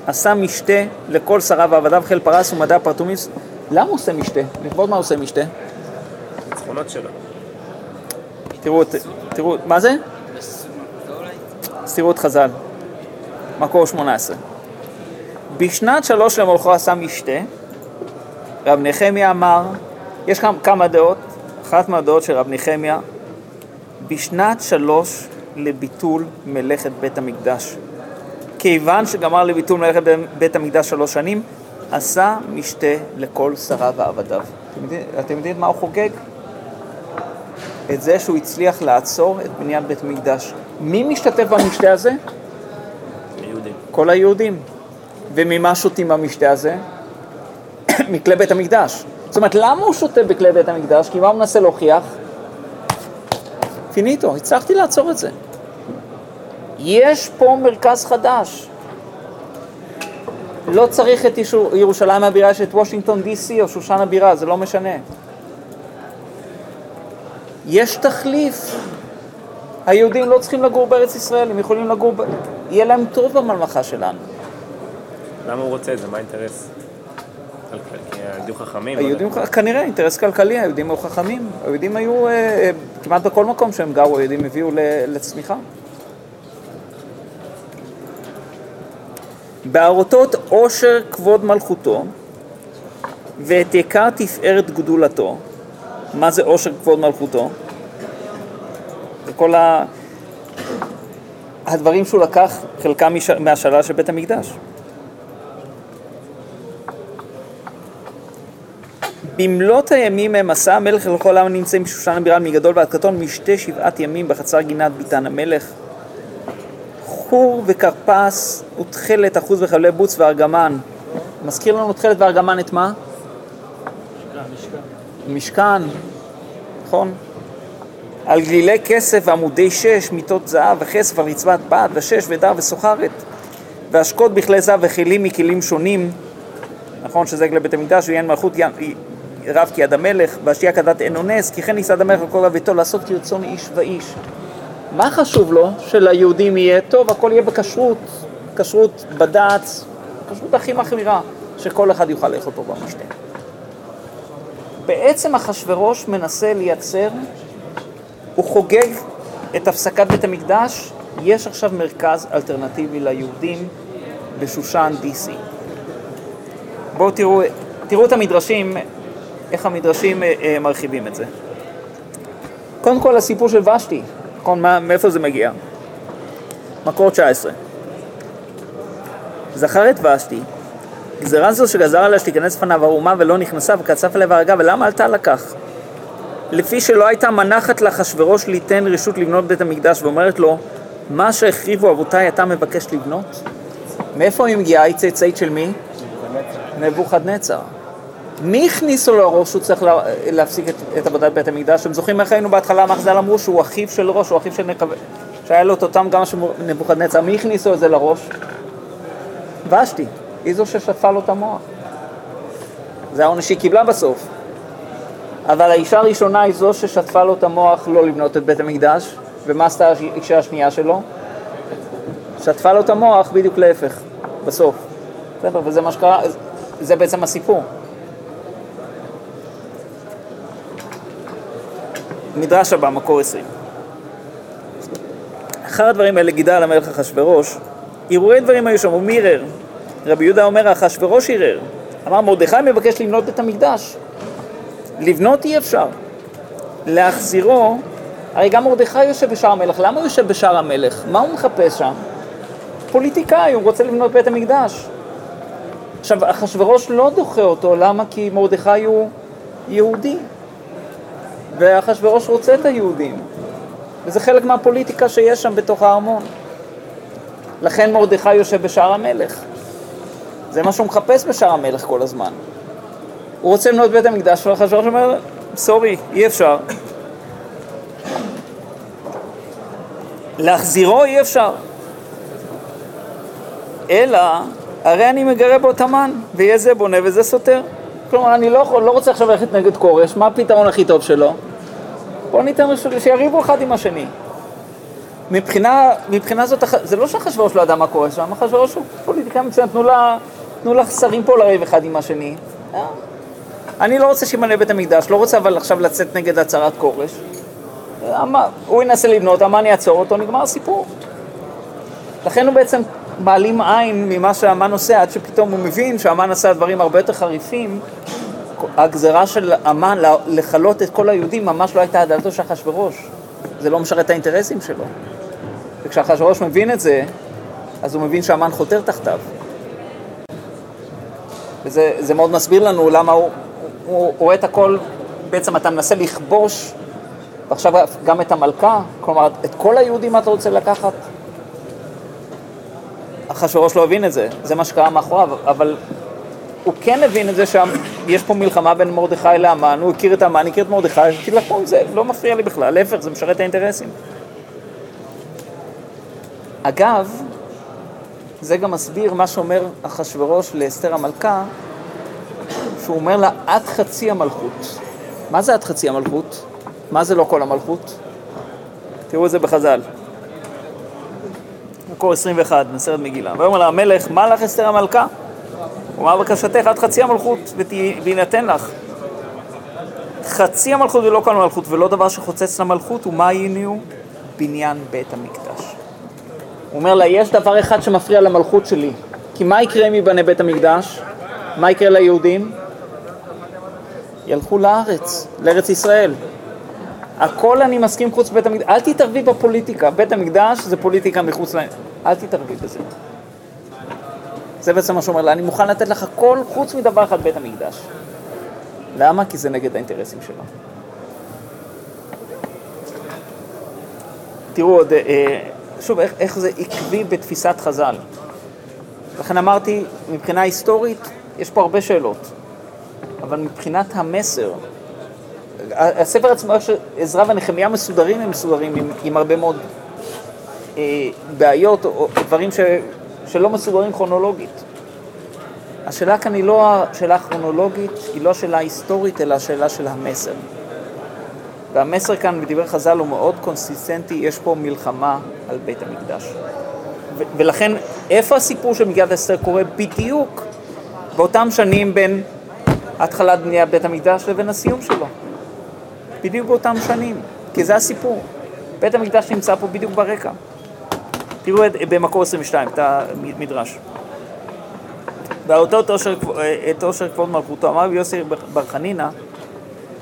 עשה משתה לכל שריו ועבדיו חיל פרס ומדע פרטומיס. למה הוא עושה משתה? לכבוד מה הוא עושה משתה? ניצחונות שלו. תראו, תראו, מה זה? את חז"ל, מקור 18. בשנת שלוש למולכו עשה משתה, רב נחמיה אמר, יש כמה דעות, אחת מהדעות של רב נחמיה, בשנת שלוש לביטול מלאכת בית המקדש. כיוון שגמר לביטול מלאכת בית המקדש שלוש שנים, עשה משתה לכל שריו ועבדיו. אתם יודעים, אתם יודעים מה הוא חוגג? את זה שהוא הצליח לעצור את בניית בית המקדש. מי משתתף במשתה הזה? היהודים. כל היהודים. וממה שותים במשתה הזה? מכלי בית המקדש. זאת אומרת, למה הוא שותה בכלי בית המקדש? כי מה הוא מנסה להוכיח? פיניטו, הצלחתי לעצור את זה. יש פה מרכז חדש. לא צריך את ירושלים הבירה, יש את וושינגטון די.סי או שושן הבירה, זה לא משנה. יש תחליף. היהודים לא צריכים לגור בארץ ישראל, הם יכולים לגור, ב... יהיה להם טוב בממלכה שלנו. למה הוא רוצה את זה? מה האינטרס? היהודים חכמים? לא היהודים, כנראה, אינטרס כלכלי, היהודים היו חכמים. היהודים היו, אה, אה, כמעט בכל מקום שהם גרו, היהודים הביאו לצמיחה. בהראותות עושר כבוד מלכותו ואת יקר תפארת גדולתו. מה זה עושר כבוד מלכותו? זה כל ה... הדברים שהוא לקח, חלקם מהשאלה של בית המקדש. במלאת הימים הם עשה המלך לכל העם הנמצאים בשושן הבירה מגדול ועד קטון משתה שבעת ימים בחצר גינת ביתן המלך. חור וכרפס ותכלת אחוז וחבלי בוץ וארגמן. מזכיר לנו תכלת וארגמן את מה? משכן, נכון? על גלילי כסף ועמודי שש, מיטות זהב וכסף על רצפת בד ושש ודר וסוחרת והשקות בכלי זהב וכלים מכלים שונים, נכון שזה גלי בית המקדש ויין מלכות רב כיד המלך, והשתייה כדת אין אונס, כי כן ניסד המלך לכל רב ביתו לעשות כרצון איש ואיש. מה חשוב לו? שליהודים יהיה טוב, הכל יהיה בכשרות, כשרות בד"ץ, כשרות הכי מחמירה, שכל אחד יוכל לאכול פה במשתה. בעצם אחשורוש מנסה לייצר, הוא חוגג את הפסקת בית המקדש, יש עכשיו מרכז אלטרנטיבי ליהודים בשושן DC. בואו תראו, תראו את המדרשים, איך המדרשים אה, אה, מרחיבים את זה. קודם כל הסיפור של ושתי, נכון, מה, מאיפה זה מגיע? מקור 19. זכר את ושתי, גזירה זו שגזר עליה שתיכנס לפניו האומה ולא נכנסה וקצף עליה והרגה, ולמה עלתה לכך? לפי שלא הייתה מנחת לאחשוורוש ליתן רשות לבנות בית המקדש ואומרת לו, מה שהחריבו אבותיי אתה מבקש לבנות? מאיפה היא מגיעה? היא צאצאית של מי? נבוכדנצר. מי הכניסו לו לראש שהוא צריך לה, להפסיק את, את עבודת בית המקדש? אתם זוכרים איך היינו בהתחלה, מה חז"ל אמרו שהוא אחיו של ראש, הוא אחיו של נקבה, שהיה לו את אותם גם של נבוכדנצר. מי הכניסו את זה לראש? ושתי, היא זו ששטפה לו את המוח. זה העונש שהיא קיבלה בסוף. אבל האישה הראשונה היא זו ששטפה לו את המוח לא לבנות את בית המקדש, ומה עשתה האישה השנייה שלו? שטפה לו את המוח בדיוק להפך, בסוף. בסדר, וזה מה שקרה, זה בעצם הסיפור. מדרש הבא, מקור 20. אחר הדברים האלה גידל המלך אחשורוש, הרהורי דברים היו שם, ומי ערער? רבי יהודה אומר, אחשורוש ערער. אמר, מרדכי מבקש לבנות את המקדש. לבנות אי אפשר. להחזירו, הרי גם מרדכי יושב בשער המלך, למה הוא יושב בשער המלך? מה הוא מחפש שם? פוליטיקאי, הוא רוצה לבנות בית המקדש. עכשיו, אחשורוש לא דוחה אותו, למה? כי מרדכי הוא יהודי. ואחשוורוש רוצה את היהודים, וזה חלק מהפוליטיקה שיש שם בתוך הארמון. לכן מרדכי יושב בשער המלך. זה מה שהוא מחפש בשער המלך כל הזמן. הוא רוצה לבנות בית המקדש, ואחשוורוש אומר, סורי, אי אפשר. להחזירו אי אפשר. אלא, הרי אני מגרה בו תמן, ויהיה זה בונה וזה סותר. כלומר, אני לא, לא רוצה עכשיו ללכת נגד כורש, מה הפתרון הכי טוב שלו? בוא ניתן שיריבו אחד עם השני. מבחינה, מבחינה זאת, זה לא שאחשוורוש לא ידע מה קורה שם, אחשוורוש הוא פוליטיקאי מצוין, תנו, לה, תנו לשרים פה לריב אחד עם השני. אה. אני לא רוצה שימלא בית המקדש, לא רוצה אבל עכשיו לצאת נגד הצהרת כורש. הוא ינסה לבנות, המן יעצור אותו, נגמר הסיפור. לכן הוא בעצם מעלים עין ממה שהמן עושה, עד שפתאום הוא מבין שהמן עשה דברים הרבה יותר חריפים. הגזרה של המן לכלות את כל היהודים ממש לא הייתה הדלתו של אחשוורוש. זה לא משרת את האינטרסים שלו. וכשאחשוורוש מבין את זה, אז הוא מבין שהמן חותר תחתיו. וזה מאוד מסביר לנו למה הוא, הוא רואה את הכל, בעצם אתה מנסה לכבוש, ועכשיו גם את המלכה, כלומר, את כל היהודים אתה רוצה לקחת. אחשוורוש לא הבין את זה, זה מה שקרה מאחוריו, אבל הוא כן הבין את זה שיש פה מלחמה בין מרדכי לאמן, הוא הכיר את האמן, הכיר את מרדכי, תילחמו עם זה, לא מפריע לי בכלל, להפך, זה משרת את האינטרסים. אגב, זה גם מסביר מה שאומר אחשורוש לאסתר המלכה, שהוא אומר לה, את חצי המלכות. מה זה את חצי המלכות? מה זה לא כל המלכות? תראו את זה בחז"ל. מקור 21, מסרט מגילה. ויאמר לה המלך, מה לך אסתר המלכה? אמר בקשתך עד חצי המלכות ויינתן לך. חצי המלכות ולא כל המלכות, ולא דבר שחוצץ למלכות, ומה היינו? בניין בית המקדש. הוא אומר לה, יש דבר אחד שמפריע למלכות שלי, כי מה יקרה אם ייבנה בית המקדש? מה יקרה ליהודים? ילכו לארץ, לארץ ישראל. הכל אני מסכים חוץ בית המקדש, אל תתערבי בפוליטיקה, בית המקדש זה פוליטיקה מחוץ ל... אל תתערבי בזה. זה בעצם מה שאומר לה, אני מוכן לתת לך הכל חוץ מדבר אחד, בית המקדש. למה? כי זה נגד האינטרסים שלו. תראו עוד, אה, שוב, איך, איך זה עקבי בתפיסת חז"ל. לכן אמרתי, מבחינה היסטורית, יש פה הרבה שאלות, אבל מבחינת המסר, הספר עצמו, איך ונחמיה מסודרים, הם מסודרים עם, עם הרבה מאוד אה, בעיות או דברים ש, שלא מסודרים כרונולוגית. השאלה כאן היא לא השאלה הכרונולוגית, היא לא השאלה ההיסטורית, אלא השאלה של המסר. והמסר כאן בדברי חז"ל הוא מאוד קונסיסטנטי, יש פה מלחמה על בית המקדש. ו- ולכן, איפה הסיפור של מגילת אסתר קורה? בדיוק באותם שנים בין התחלת בניית בית המקדש לבין הסיום שלו. בדיוק באותם שנים, כי זה הסיפור. בית המקדש נמצא פה בדיוק ברקע. תראו את, במקור 22, את המדרש. ואותו את עושר כבוד מלכותו, אמר יוסי בר חנינא,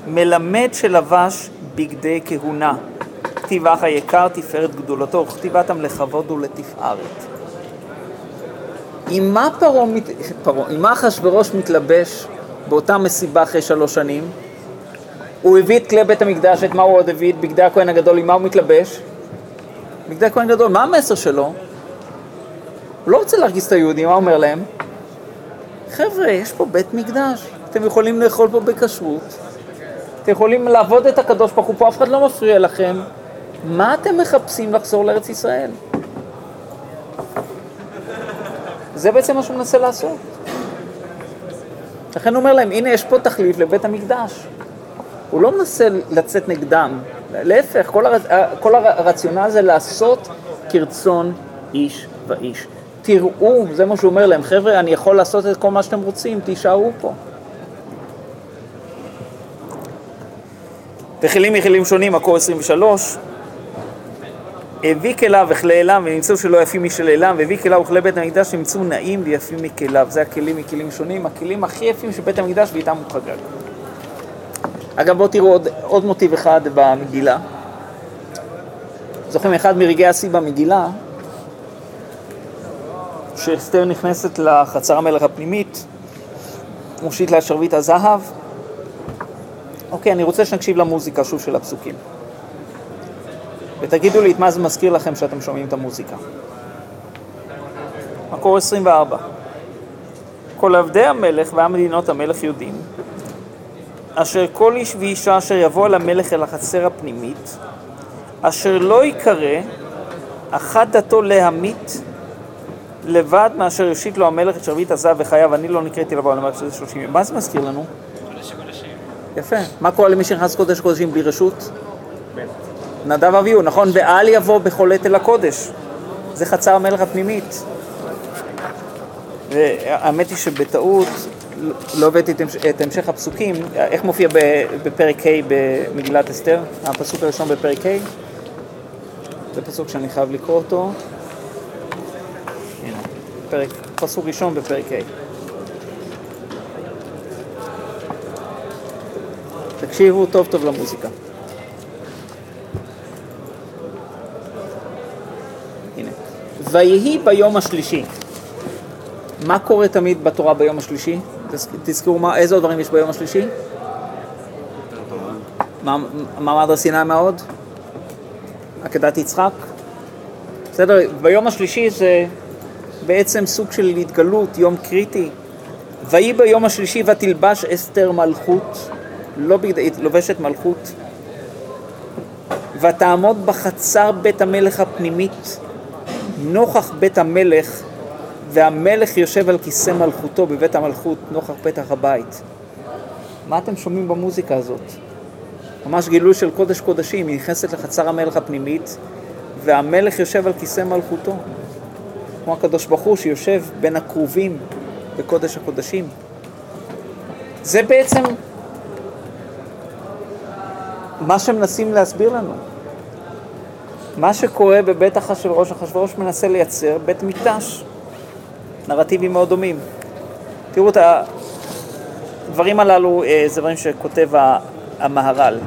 מלמד שלבש בגדי כהונה, כתיב אח היקר תפארת גדולתו, וכתיבתם לכבוד ולתפארת. עם מה פרעה, עם מה אחשוורוש מתלבש באותה מסיבה אחרי שלוש שנים? הוא הביא את כלי בית המקדש, את מה הוא עוד הביא? את בגדי הכהן הגדול, עם מה הוא מתלבש? בגדי הכהן הגדול, מה המסר שלו? הוא לא רוצה להרגיז את היהודים, מה הוא אומר להם? חבר'ה, יש פה בית מקדש, אתם יכולים לאכול פה בכשרות, אתם יכולים לעבוד את הקדוש ברוך הוא פה, אף אחד לא מפריע לכם. מה אתם מחפשים לחזור לארץ ישראל? זה בעצם מה שהוא מנסה לעשות. לכן הוא אומר להם, הנה יש פה תחליף לבית המקדש. הוא לא מנסה לצאת נגדם, להפך, כל, הר... כל הרציונל זה לעשות כרצון איש ואיש. תראו, זה מה שהוא אומר להם, חבר'ה, אני יכול לעשות את כל מה שאתם רוצים, תישארו פה. וכלים מכלים שונים, מקור 23, הביא כליו וכלי אליו ונמצאו שלא יפים משל אליו, והביא כליו וכלי בית המקדש נמצאו נעים ויפים מכליו. זה הכלים מכלים שונים, הכלים הכי יפים של בית המקדש ואיתם הוא חגג. אגב, בואו תראו עוד, עוד מוטיב אחד במגילה. זוכרים, אחד מרגעי השיא במגילה, כשאסתר נכנסת לחצר המלך הפנימית, מושיט לה שרביט הזהב. אוקיי, אני רוצה שנקשיב למוזיקה שוב של הפסוקים. ותגידו לי את מה זה מזכיר לכם שאתם שומעים את המוזיקה. מקור 24. כל עבדי המלך והמדינות המלך יודעים, אשר כל איש ואישה אשר יבוא אל המלך אל החצר הפנימית, אשר לא יקרא אחת דתו להמית לבד מאשר יושיט לו המלך את שרביט הזהב וחייו, אני לא נקראתי לבוא על המלך שזה שלושים יום. מה זה מזכיר לנו? יפה. מה קורה למי שנכנס קודש קודשים בלי רשות? נדב אביהו, נכון? ואל יבוא בחולת אל הקודש. זה חצר המלך הפנימית. והאמת היא שבטעות לא הבאתי את המשך הפסוקים, איך מופיע בפרק ה' במגילת אסתר, הפסוק הראשון בפרק ה', זה פסוק שאני חייב לקרוא אותו. פרק, פסוק ראשון בפרק ה'. תקשיבו טוב טוב למוזיקה. הנה. ויהי ביום השלישי. מה קורה תמיד בתורה ביום השלישי? תזכרו מה, איזה עוד דברים יש ביום השלישי? מעמד הר סיני מה עוד? עקדת יצחק? בסדר, ביום השלישי זה בעצם סוג של התגלות, יום קריטי. ויהי ביום השלישי ותלבש אסתר מלכות, לא בגד... לובשת מלכות, ותעמוד בחצר בית המלך הפנימית, נוכח בית המלך והמלך יושב על כיסא מלכותו בבית המלכות נוכח פתח הבית. מה אתם שומעים במוזיקה הזאת? ממש גילוי של קודש קודשים, היא נכנסת לחצר המלך הפנימית והמלך יושב על כיסא מלכותו. כמו הקדוש ברוך הוא שיושב בין הכרובים בקודש הקודשים. זה בעצם מה שמנסים להסביר לנו. מה שקורה בבית אחשוורוש, אחשוורוש מנסה לייצר בית מקדש. נרטיבים מאוד דומים. תראו את הדברים הללו, אה, זה דברים שכותב המהר"ל,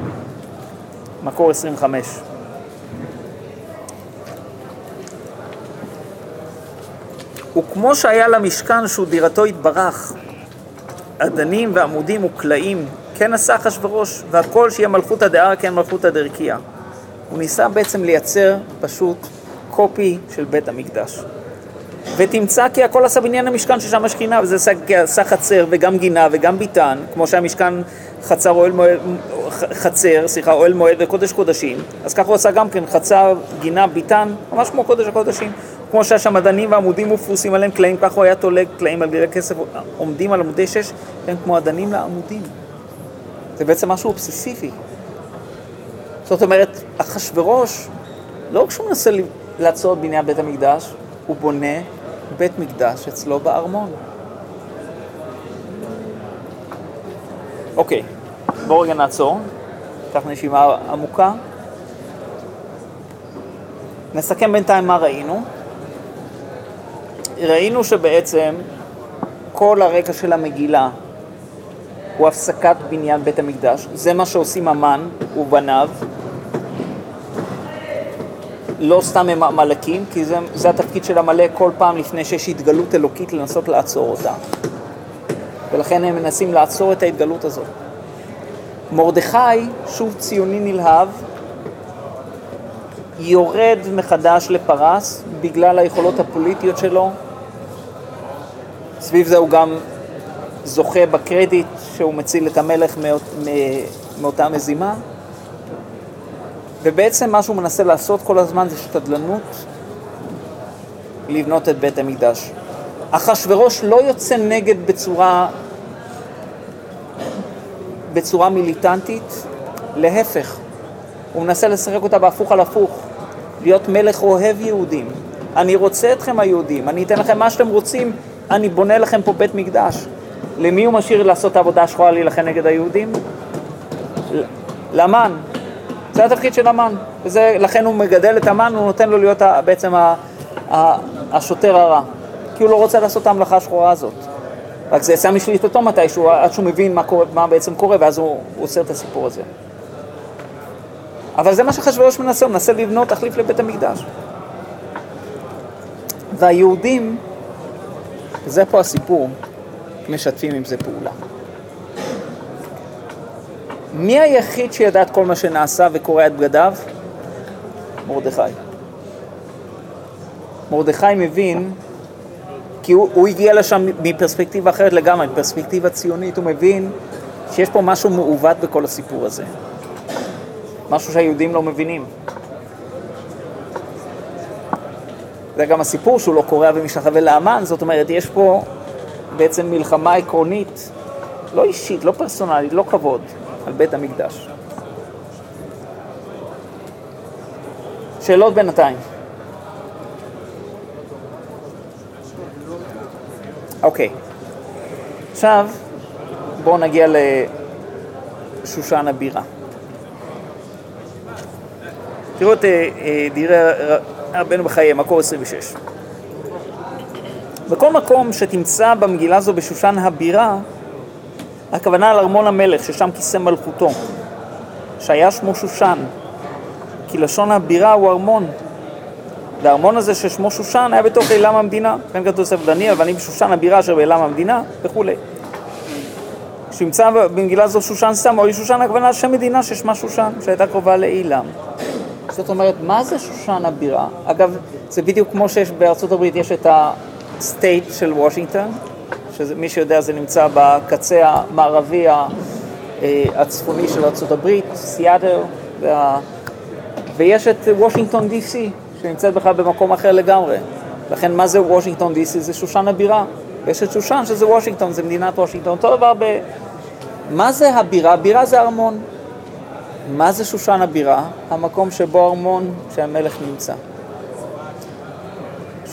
מקור 25. וכמו שהיה למשכן שהוא דירתו התברך, אדנים ועמודים וקלעים, כן עשה אחשורוש, והכל שיהיה מלכותא דהר כן מלכותא דרכיה. הוא ניסה בעצם לייצר פשוט קופי של בית המקדש. ותמצא כי הכל עשה בניין המשכן ששם השכינה, וזה עשה חצר וגם גינה וגם ביתן, כמו שהמשכן חצר אוהל מועד, חצר, סליחה, אוהל מועד וקודש קודשים, אז ככה הוא עשה גם כן חצר, גינה, ביתן, ממש כמו קודש הקודשים. כמו שהיה שם אדנים ועמודים ופרוסים עליהם קלעים, ככה הוא היה תולג קלעים על גבי כסף, עומדים על עמודי שש, הם כמו אדנים לעמודים. זה בעצם משהו אובססיבי. זאת אומרת, אחשורוש, לא כשהוא מנסה לעצור את בניין בית המקדש, הוא בונה בית מקדש אצלו בארמון. אוקיי, בואו רגע נעצור, ניקח נשימה עמוקה. נסכם בינתיים מה ראינו. ראינו שבעצם כל הרקע של המגילה הוא הפסקת בניין בית המקדש, זה מה שעושים המן ובניו, לא סתם הם עמלקים, כי זה, זה התפקיד של עמלק כל פעם לפני שיש התגלות אלוקית לנסות לעצור אותה. ולכן הם מנסים לעצור את ההתגלות הזאת. מרדכי, שוב ציוני נלהב, יורד מחדש לפרס בגלל היכולות הפוליטיות שלו. סביב זה הוא גם זוכה בקרדיט שהוא מציל את המלך מאות, מאותה מזימה. ובעצם מה שהוא מנסה לעשות כל הזמן זה שתדלנות לבנות את בית המקדש. אחשורוש לא יוצא נגד בצורה, בצורה מיליטנטית, להפך, הוא מנסה לשחק אותה בהפוך על הפוך, להיות מלך אוהב יהודים. אני רוצה אתכם היהודים, אני אתן לכם מה שאתם רוצים, אני בונה לכם פה בית מקדש. למי הוא משאיר לעשות את העבודה השחורה להילחם נגד היהודים? למן. זה התפקיד של המן, ולכן הוא מגדל את המן, הוא נותן לו להיות בעצם השוטר הרע, כי הוא לא רוצה לעשות את המלאכה השחורה הזאת. רק זה יצא משליטתו מתישהו, עד שהוא מבין מה, קורה, מה בעצם קורה, ואז הוא, הוא עושה את הסיפור הזה. אבל זה מה שחשברוש מנסה, הוא מנסה לבנות תחליף לבית המקדש. והיהודים, זה פה הסיפור, משתפים עם זה פעולה. מי היחיד שידע את כל מה שנעשה וקורע את בגדיו? מרדכי. מרדכי מבין כי הוא, הוא הגיע לשם מפרספקטיבה אחרת לגמרי, מפרספקטיבה ציונית, הוא מבין שיש פה משהו מעוות בכל הסיפור הזה. משהו שהיהודים לא מבינים. זה גם הסיפור שהוא לא קורע ומשתחווה לאמן, זאת אומרת, יש פה בעצם מלחמה עקרונית, לא אישית, לא פרסונלית, לא כבוד, על בית המקדש. שאלות בינתיים. אוקיי. עכשיו, בואו נגיע לשושן הבירה. תראו את אה, אה, דברי רבנו בחיי, מקור 26. בכל מקום שתמצא במגילה הזו בשושן הבירה, הכוונה על ארמון המלך, ששם כיסא מלכותו, שהיה שמו שושן, כי לשון הבירה הוא ארמון. והארמון הזה ששמו שושן היה בתוך עילם המדינה. כאן כתוב ספר דניאל, ואני בשושן הבירה אשר בעילם המדינה, וכולי. כשנמצא במגילה זו שושן סתם, או שושן הכוונה שם מדינה ששמה שושן, שהייתה קרובה לעילם. זאת אומרת, מה זה שושן הבירה? אגב, זה בדיוק כמו שיש בארצות הברית, יש את ה state של וושינגטון, שמי שיודע זה נמצא בקצה המערבי אה, הצפוני של הברית, סיאטל, וה... ויש את וושינגטון די.סי, שנמצאת בכלל במקום אחר לגמרי. לכן מה זה וושינגטון די.סי? זה שושן הבירה. ויש את שושן שזה וושינגטון, זה מדינת וושינגטון. אותו דבר ב... מה זה הבירה? בירה זה ארמון. מה זה שושן הבירה? המקום שבו ארמון שהמלך נמצא.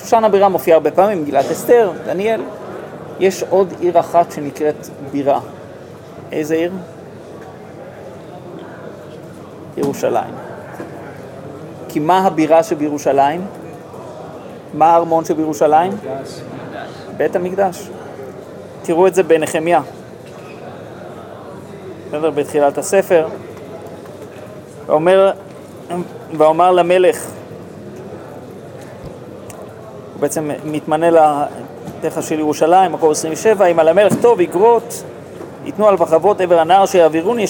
שושן הבירה מופיע הרבה פעמים, מגילת אסתר, דניאל. יש עוד עיר אחת שנקראת בירה. איזה עיר? ירושלים. כי מה הבירה שבירושלים? מה הארמון שבירושלים? בית המקדש. תראו את זה בנחמיה. בסדר? בתחילת הספר. ואומר, ואומר למלך, בעצם מתמנה לתכה של ירושלים, מקור 27, אם על המלך טוב יגרות, ייתנו על וחבות עבר הנהר שיעבירוני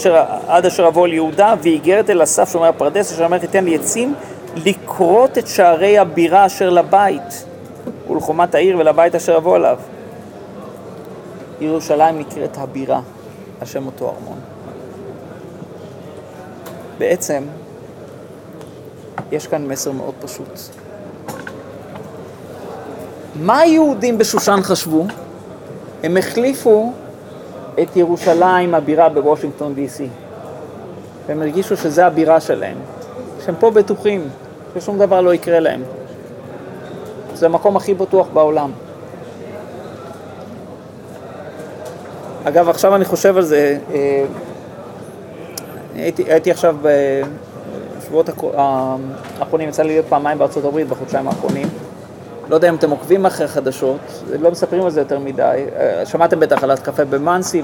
עד אשר אבוא ליהודה, ואיגרת אל אסף שומר הפרדס, אשר המלך ייתן לי עצים לכרות את שערי הבירה אשר לבית, ולחומת העיר ולבית אשר אבוא אליו. ירושלים נקראת הבירה, השם אותו ארמון. בעצם, יש כאן מסר מאוד פשוט. מה היהודים בשושן חשבו? הם החליפו את ירושלים, הבירה בוושינגטון די.סי. והם הרגישו שזה הבירה שלהם, שהם פה בטוחים, ששום דבר לא יקרה להם. זה המקום הכי בטוח בעולם. אגב, עכשיו אני חושב על זה, אה, הייתי, הייתי עכשיו בשבועות האחרונים, יצא לי להיות פעמיים בארצות הברית בחודשיים האחרונים. לא יודע אם אתם עוקבים אחרי החדשות, לא מספרים על זה יותר מדי. אה, שמעתם בטח על התקפה במאנסי,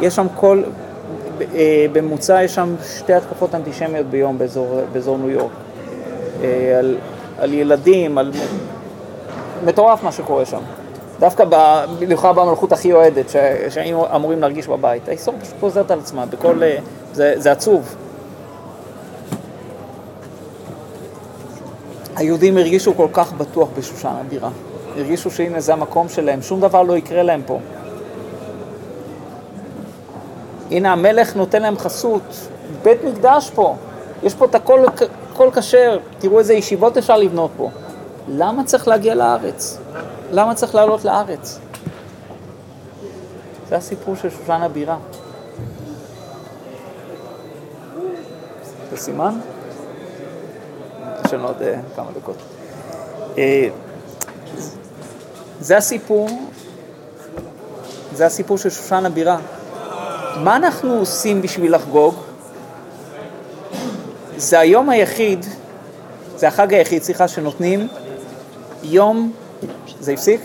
ויש שם כל, אה, בממוצע יש שם שתי התקפות אנטישמיות ביום באזור, באזור ניו יורק. אה, על, על ילדים, על... מטורף מה שקורה שם. דווקא במיוחד במלכות הכי אוהדת, שהיינו אמורים להרגיש בבית. ההיסטוריה פשוט חוזרת על עצמה, בכל... זה, זה עצוב. היהודים הרגישו כל כך בטוח בשושן הבירה. הרגישו שהנה זה המקום שלהם, שום דבר לא יקרה להם פה. הנה המלך נותן להם חסות, בית מקדש פה, יש פה את הכל, כשר, תראו איזה ישיבות אפשר לבנות פה. למה צריך להגיע לארץ? למה צריך לעלות לארץ? זה הסיפור של שושן הבירה. זה סימן? לנו עוד uh, כמה דקות. Uh, זה הסיפור, זה הסיפור של שושן הבירה. מה אנחנו עושים בשביל לחגוג? זה היום היחיד, זה החג היחיד, סליחה, שנותנים יום, זה הפסיק?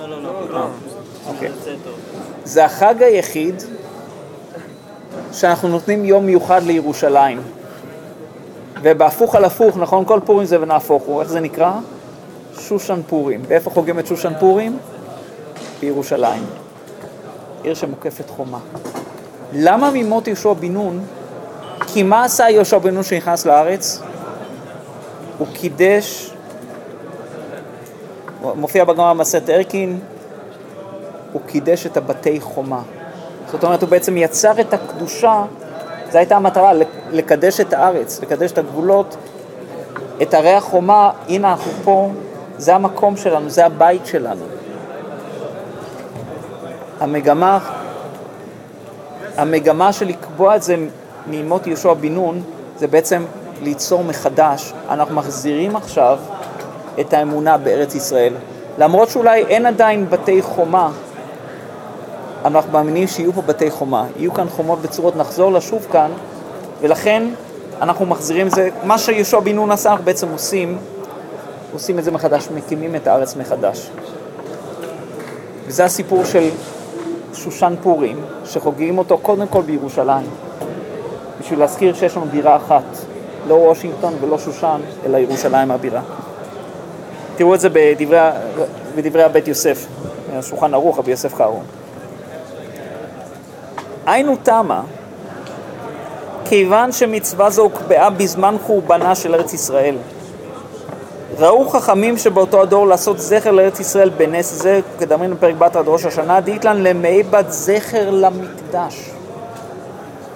לא, לא, לא. לא. אוקיי. זה החג היחיד שאנחנו נותנים יום מיוחד לירושלים. ובהפוך על הפוך, נכון? כל פורים זה ונהפוך הוא, איך זה נקרא? שושן פורים. ואיפה חוגגים את שושן פורים? בירושלים. עיר שמוקפת חומה. למה ממות יהושע בן נון? כי מה עשה יהושע בן נון שנכנס לארץ? הוא קידש, מופיע בגמרא מסת ערכין, הוא קידש את הבתי חומה. זאת אומרת, הוא בעצם יצר את הקדושה, זו הייתה המטרה, לקדש את הארץ, לקדש את הגבולות, את הרי החומה, הנה אנחנו פה, זה המקום שלנו, זה הבית שלנו. המגמה, המגמה של לקבוע את זה מימות יהושע בן נון, זה בעצם ליצור מחדש. אנחנו מחזירים עכשיו את האמונה בארץ ישראל. למרות שאולי אין עדיין בתי חומה, אנחנו מאמינים שיהיו פה בתי חומה, יהיו כאן חומות בצורות, נחזור לשוב כאן, ולכן אנחנו מחזירים את זה, מה שיהושע בן נון עשה, אנחנו בעצם עושים, עושים את זה מחדש, מקימים את הארץ מחדש. וזה הסיפור של שושן פורים, שחוגגים אותו קודם כל בירושלים, בשביל להזכיר שיש לנו בירה אחת, לא וושינגטון ולא שושן, אלא ירושלים הבירה. תראו את זה בדברי, בדברי הבית יוסף, השולחן ערוך, רבי יוסף קארו. היינו תמה, כיוון שמצווה זו הוקבעה בזמן חורבנה של ארץ ישראל. ראו חכמים שבאותו הדור לעשות זכר לארץ ישראל בנס זה, כדאמרין בפרק בת עד ראש השנה, דאיתלן למי בת זכר למקדש.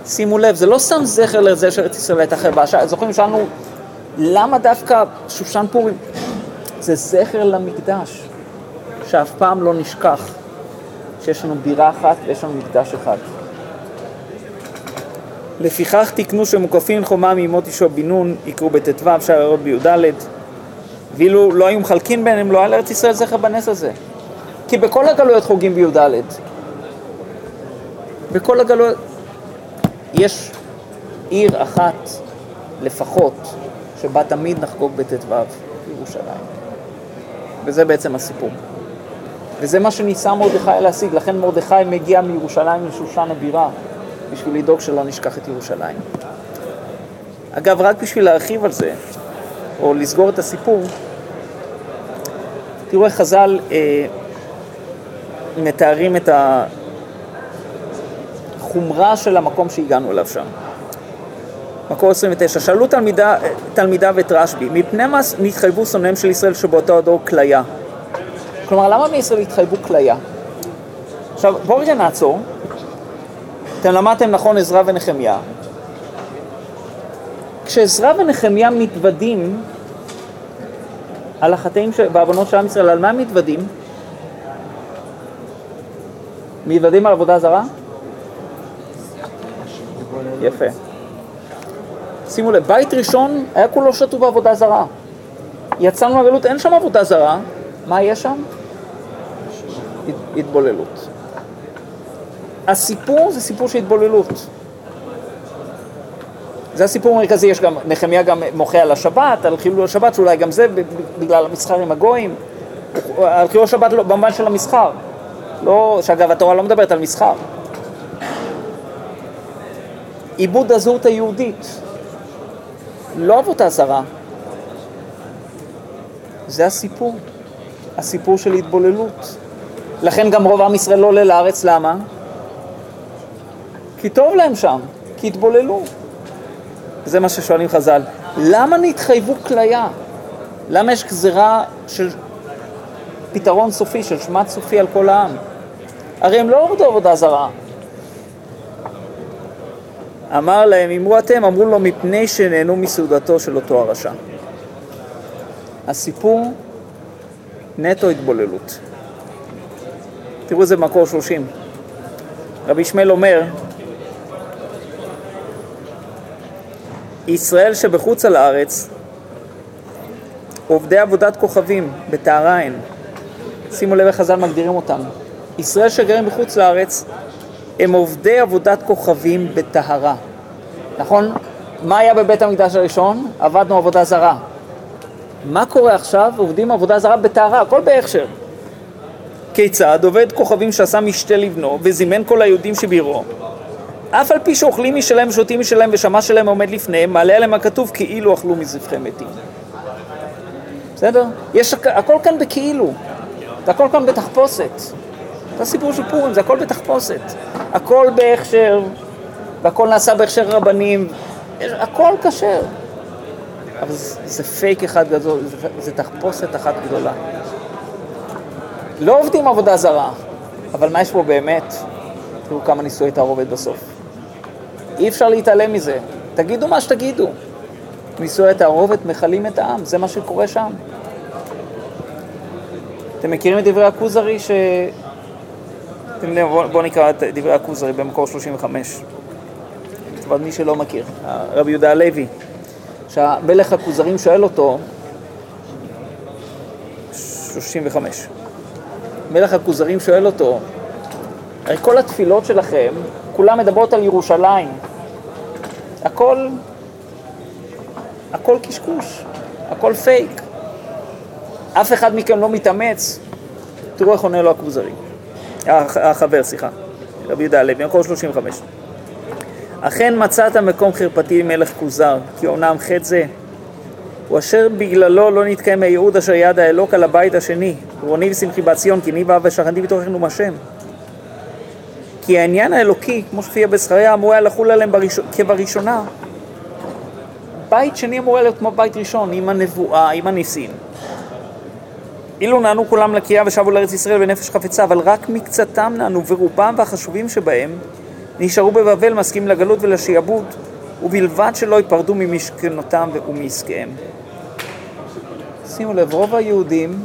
שימו לב, זה לא סתם זכר לזה שארץ ישראל הייתה חרבה. זוכרים, שאלנו, למה דווקא שושן פורים? זה זכר למקדש, שאף פעם לא נשכח שיש לנו בירה אחת ויש לנו מקדש אחד. לפיכך תיקנו שמוקפים חומה מימות ישוע בן נון, יקראו בט"ו, אפשר לראות בי"ד, ואילו לא היו מחלקים ביניהם, לא היה לארץ ישראל זכר בנס הזה. כי בכל הגלויות חוגגים בי"ד. בכל הגלויות... יש עיר אחת לפחות שבה תמיד נחגוג בט"ו, ירושלים. וזה בעצם הסיפור. וזה מה שניסה מרדכי להשיג, לכן מרדכי מגיע מירושלים לשושן הבירה, בשביל לדאוג שלא נשכח את ירושלים. אגב, רק בשביל להרחיב על זה, או לסגור את הסיפור, תראו איך חז"ל אה, מתארים את החומרה של המקום שהגענו אליו שם. מקור 29, שאלו תלמידה, תלמידיו את רשב"י, מפני מה נתחייבו שונאיהם של ישראל שבאותו הדור כליה? כלומר, למה מישראל התחייבו כליה? עכשיו, בואו רגע נעצור. אתם למדתם נכון עזרא ונחמיה. כשעזרא ונחמיה מתוודים על החטאים והעוונות של עם ישראל, על מה הם מתוודים? מתוודים על עבודה זרה? יפה. שימו לב, בית ראשון היה כולו שתו בעבודה זרה. יצאנו מהגלות, אין שם עבודה זרה, מה יש שם? התבוללות. הסיפור זה סיפור של התבוללות. זה הסיפור המרכזי, יש גם, נחמיה גם מוחה על השבת, על חילול השבת, שאולי גם זה בגלל המסחר עם הגויים. על חילול השבת לא, במובן של המסחר. לא, שאגב, התורה לא מדברת על מסחר. עיבוד הזהות היהודית. לא עבודה זרה. זה הסיפור. הסיפור של התבוללות. לכן גם רוב עם ישראל לא עולה לארץ, למה? כי טוב להם שם, כי התבוללו. זה מה ששואלים חז"ל. למה נתחייבו כליה? למה יש גזירה של פתרון סופי, של שמט סופי על כל העם? הרי הם לא עבדו עבודה זרה. אמר להם, אמרו אתם, אמרו לו, מפני שנהנו מסעודתו של אותו הרשע. הסיפור נטו התבוללות. תראו איזה מקור 30. רבי ישמעאל אומר, ישראל שבחוץ על הארץ, עובדי עבודת כוכבים, בטהרה הן. שימו לב איך חז"ל מגדירים אותם. ישראל שגרים בחוץ לארץ הם עובדי עבודת כוכבים בטהרה. נכון? מה היה בבית המקדש הראשון? עבדנו עבודה זרה. מה קורה עכשיו? עובדים עבודה זרה בטהרה, הכל בהכשר. כיצד עובד כוכבים שעשה משתה לבנו וזימן כל היהודים שבירו אף על פי שאוכלים משלהם ושותים משלהם ושמע שלהם עומד לפניהם מעלה עליהם הכתוב כאילו אכלו מזבחי מתים. בסדר? יש הכל כאן בכאילו. זה הכל כאן בתחפושת. זה הסיפור של פורים, זה הכל בתחפושת. הכל בהכשר והכל נעשה בהכשר רבנים. הכל כשר. אבל זה, זה פייק אחד גדול, זה, זה תחפושת אחת גדולה. לא עובדים עבודה זרה, אבל מה יש פה באמת? תראו כמה נישואי תערובת בסוף. אי אפשר להתעלם מזה. תגידו מה שתגידו. נישואי התערובת מכלים את העם, זה מה שקורה שם. אתם מכירים את דברי הכוזרי ש... בואו נקרא את דברי הכוזרי במקור 35. אבל מי שלא מכיר, רבי יהודה הלוי, שהמלך הכוזרים שואל אותו, 35, מלך הכוזרים שואל אותו, הרי כל התפילות שלכם, כולן מדברות על ירושלים. הכל, הכל קשקוש, הכל פייק. אף אחד מכם לא מתאמץ. תראו איך עונה לו הכוזרי. החבר, סליחה. רבי יהודה הלוי, מקור 35. אכן מצאת מקום חרפתי מלך כוזר, כי אומנם חטא זה הוא אשר בגללו לא נתקיים הייעוד אשר יד האלוק על הבית השני, רוני ושמחי בת ציון, כי ניבה ושכנתי בתוכנו נאום השם. כי העניין האלוקי, כמו שפיע בזכריה, אמור היה לחול עליהם בראש... כבראשונה. בית שני אמור להיות כמו בית ראשון, עם הנבואה, עם הניסים. אילו נענו כולם לקריאה ושבו לארץ ישראל בנפש חפצה, אבל רק מקצתם נענו, ורובם והחשובים שבהם נשארו בבבל מסכים לגלות ולשיעבוד, ובלבד שלא ייפרדו ממשכנותם ומעסקיהם. שימו לב, רוב היהודים,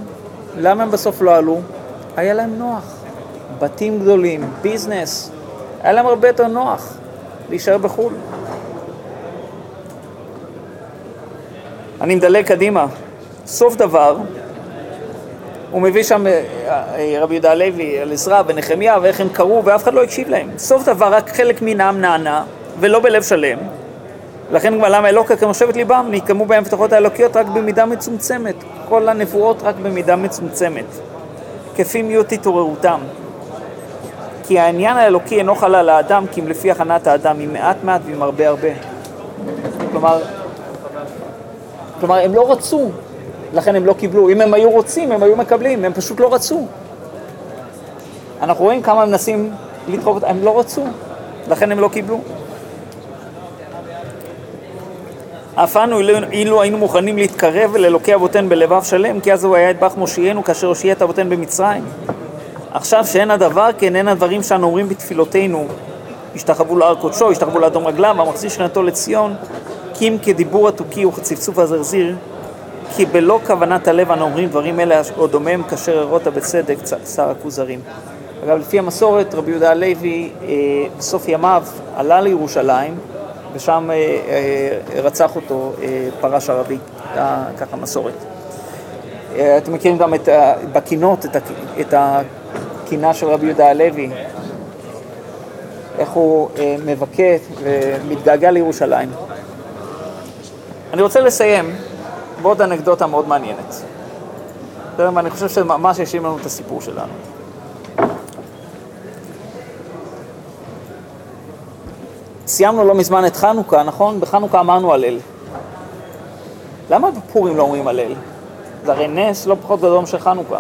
למה הם בסוף לא עלו? היה להם נוח. בתים גדולים, ביזנס, היה להם הרבה יותר נוח להישאר בחו"ל. אני מדלג קדימה. סוף דבר, הוא מביא שם אה, אה, רבי יהודה הלוי על עזרא ונחמיה ואיך הם קראו ואף אחד לא הקשיב להם. סוף דבר רק חלק מנעם נענה ולא בלב שלם. לכן גם למה אלוקה כמו שבט ליבם נקמו בהם הבטחות האלוקיות רק במידה מצומצמת. כל הנבואות רק במידה מצומצמת. כפי מיעוט התעוררותם. כי העניין האלוקי אינו חל על האדם כי אם לפי הכנת האדם עם מעט מעט ועם הרבה הרבה. כלומר, כלומר הם לא רצו לכן הם לא קיבלו. אם הם היו רוצים, הם היו מקבלים, הם פשוט לא רצו. אנחנו רואים כמה מנסים לדחוק אותם, הם לא רצו, לכן הם לא קיבלו. אף אנו אילו היינו מוכנים להתקרב לאלוקי אבותינו בלבב שלם, כי אז הוא היה את בך מושיענו כאשר הושיע את אבותינו במצרים. עכשיו שאין הדבר כן אין הדברים שאנו אומרים בתפילותינו, השתחוו להר קודשו, השתחוו לאדום רגליו, המחזיר שנתו לציון, כי אם כדיבור התוכי וכצפצוף הזרזיר, כי בלא כוונת הלב אנו אומרים דברים אלה או דומם כאשר הראית בצדק שר הכוזרים. אגב, לפי המסורת, רבי יהודה הלוי אה, בסוף ימיו עלה לירושלים ושם אה, אה, רצח אותו אה, פרש ערבי, הייתה ככה מסורת. אה, אתם מכירים גם את, בקינות את, את הקינה של רבי יהודה הלוי, איך הוא אה, מבכה ומתגעגע לירושלים. אני רוצה לסיים ועוד אנקדוטה מאוד מעניינת. ואני חושב שממש ישלים לנו את הסיפור שלנו. סיימנו לא מזמן את חנוכה, נכון? בחנוכה אמרנו הלל. למה בפורים לא אומרים הלל? זה הרי נס לא פחות גדול של חנוכה.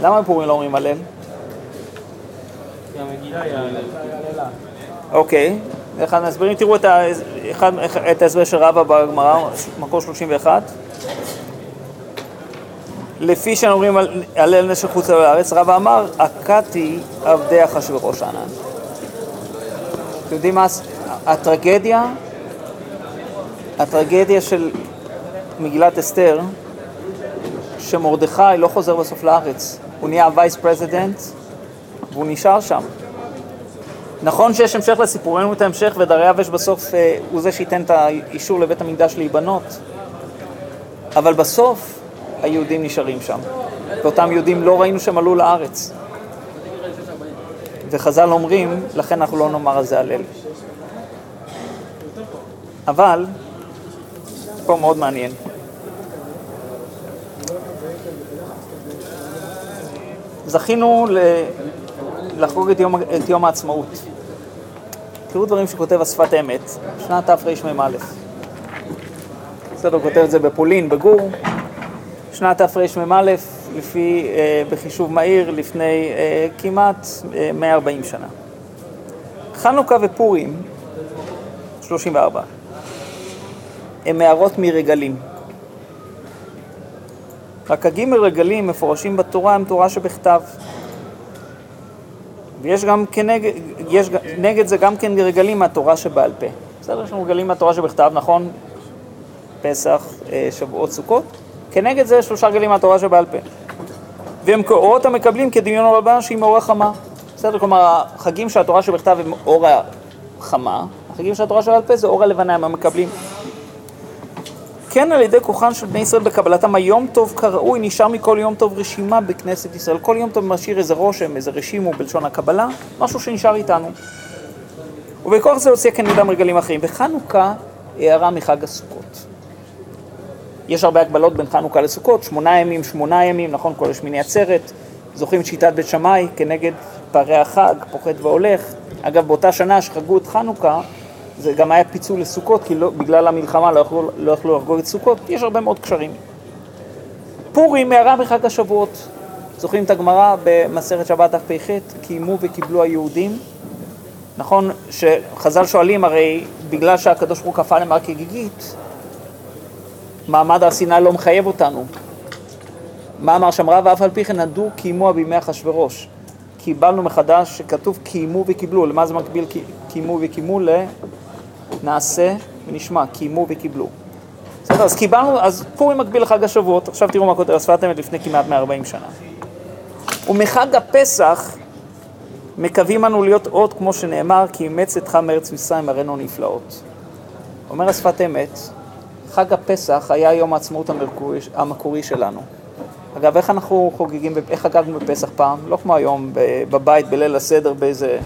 למה בפורים לא אומרים הלל? אוקיי, אחד מההסברים, תראו את, ההסבר של רבא בגמרא, מקור 31. לפי שאנחנו אומרים על הלל נס של חוץ לארץ, רבא אמר, אכתי עבדי אחשוורוש אנן. אתם יודעים מה הטרגדיה? הטרגדיה של מגילת אסתר, שמרדכי לא חוזר בסוף לארץ. הוא נהיה vice president והוא נשאר שם. נכון שיש המשך לסיפור, אין לנו את ההמשך, ודריווש בסוף אה, הוא זה שייתן את האישור לבית המקדש להיבנות, אבל בסוף היהודים נשארים שם, ואותם יהודים לא ראינו שהם עלו לארץ. וחז"ל אומרים, לכן אנחנו לא נאמר על זה הלל. אבל, פה מאוד מעניין. זכינו לחגוג את יום, את יום העצמאות. תראו דברים שכותב השפת אמת, שנת תרמ"א. בסדר, הוא כותב את זה בפולין, בגור. שנת תרמ"א, לפי, אה, בחישוב מהיר, לפני אה, כמעט אה, 140 שנה. חנוכה ופורים, 34, הם מערות מרגלים. רק הגימל רגלים מפורשים בתורה הם תורה שבכתב. ויש גם כנגד, יש נגד זה גם כן רגלים מהתורה שבעל פה. בסדר, יש לנו רגלים מהתורה שבכתב, נכון? פסח, אה, שבועות, סוכות. כנגד זה שלושה רגלים מהתורה שבעל פה. והם כאורות המקבלים כדמיון הרבה שהיא מאור החמה. בסדר, כלומר, החגים של התורה שבכתב הם אור החמה, החגים של התורה שבעל פה זה אור הלבנה, הם המקבלים. כן על ידי כוחן של בני ישראל בקבלתם היום טוב כראוי, נשאר מכל יום טוב רשימה בכנסת ישראל. כל יום טוב משאיר איזה רושם, איזה רשימו בלשון הקבלה, משהו שנשאר איתנו. ובכוח זה הוציאה כנגדם רגלים אחרים. וחנוכה הערה מחג הסוכות. יש הרבה הגבלות בין חנוכה לסוכות, שמונה ימים, שמונה ימים, נכון, כל שמיני עצרת. זוכרים שיטת בית שמאי כנגד פערי החג, פוחת והולך. אגב, באותה שנה שחגגו את חנוכה, זה גם היה פיצול לסוכות, כי לא, בגלל המלחמה לא יכלו, לא יכלו לחגוג את סוכות, יש הרבה מאוד קשרים. פורים מהרה מחג השבועות. זוכרים את הגמרא במסכת שבת דף פ"ח, קיימו וקיבלו היהודים. נכון שחז"ל שואלים, הרי בגלל שהקדוש ברוך הוא כפה רק כגיגית, מעמד הר סיני לא מחייב אותנו. מה אמר שם רב? ואף על פי כן נדור קיימו בימי אחשורוש. קיבלנו מחדש שכתוב קיימו וקיבלו. למה זה מקביל קיימו וקימו? נעשה ונשמע, קיימו וקיבלו. בסדר, אז קיבלנו, אז פורים מקביל לחג השבועות, עכשיו תראו מה כותב השפת אמת לפני כמעט 140 שנה. ומחג הפסח מקווים אנו להיות עוד, כמו שנאמר, כי אימץ אתך מארץ מצרים הראינו נפלאות. אומר השפת אמת, חג הפסח היה יום העצמאות המקורי, המקורי שלנו. אגב, איך אנחנו חוגגים, איך חגגנו בפסח פעם? לא כמו היום, בבית, בליל הסדר, באיזה,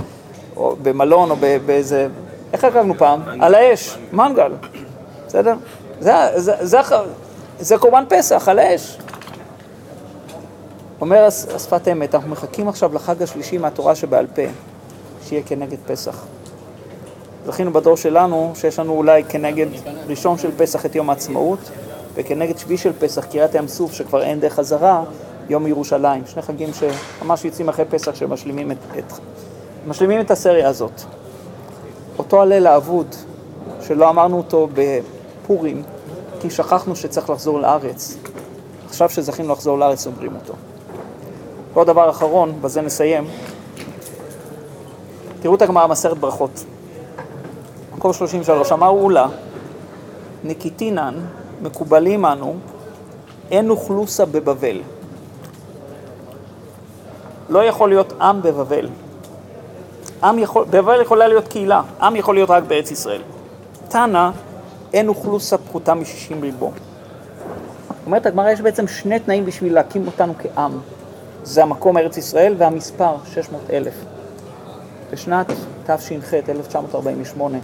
או במלון או באיזה איך חגגנו פעם? על האש, מנגל, בסדר? זה, קורבן פסח, על האש. אומר השפת אמת, אנחנו מחכים עכשיו לחג השלישי מהתורה שבעל פה, שיהיה כנגד פסח. זכינו בדור שלנו שיש לנו אולי כנגד ראשון של פסח את יום העצמאות, וכנגד שביעי של פסח, קריאת ים סוף, שכבר אין דרך חזרה, יום ירושלים. שני חגים שממש יוצאים אחרי פסח שמשלימים את, את, את הסריה הזאת. אותו הלל האבוד, שלא אמרנו אותו בפורים, כי שכחנו שצריך לחזור לארץ. עכשיו שזכינו לחזור לארץ אומרים אותו. ועוד דבר אחרון, בזה נסיים. תראו את הגמרא מסרת ברכות. מקום 33, אמר אולה, נקיטינן, מקובלים אנו, אין אוכלוסה בבבל. לא יכול להיות עם בבבל. עם יכול, בבל יכולה להיות קהילה, עם יכול להיות רק בארץ ישראל. תנא, אין אוכלוסה פחותה מ-60 ריבו. אומרת הגמרא, יש בעצם שני תנאים בשביל להקים אותנו כעם. זה המקום ארץ ישראל והמספר, 600 אלף. בשנת תש"ח, 1948,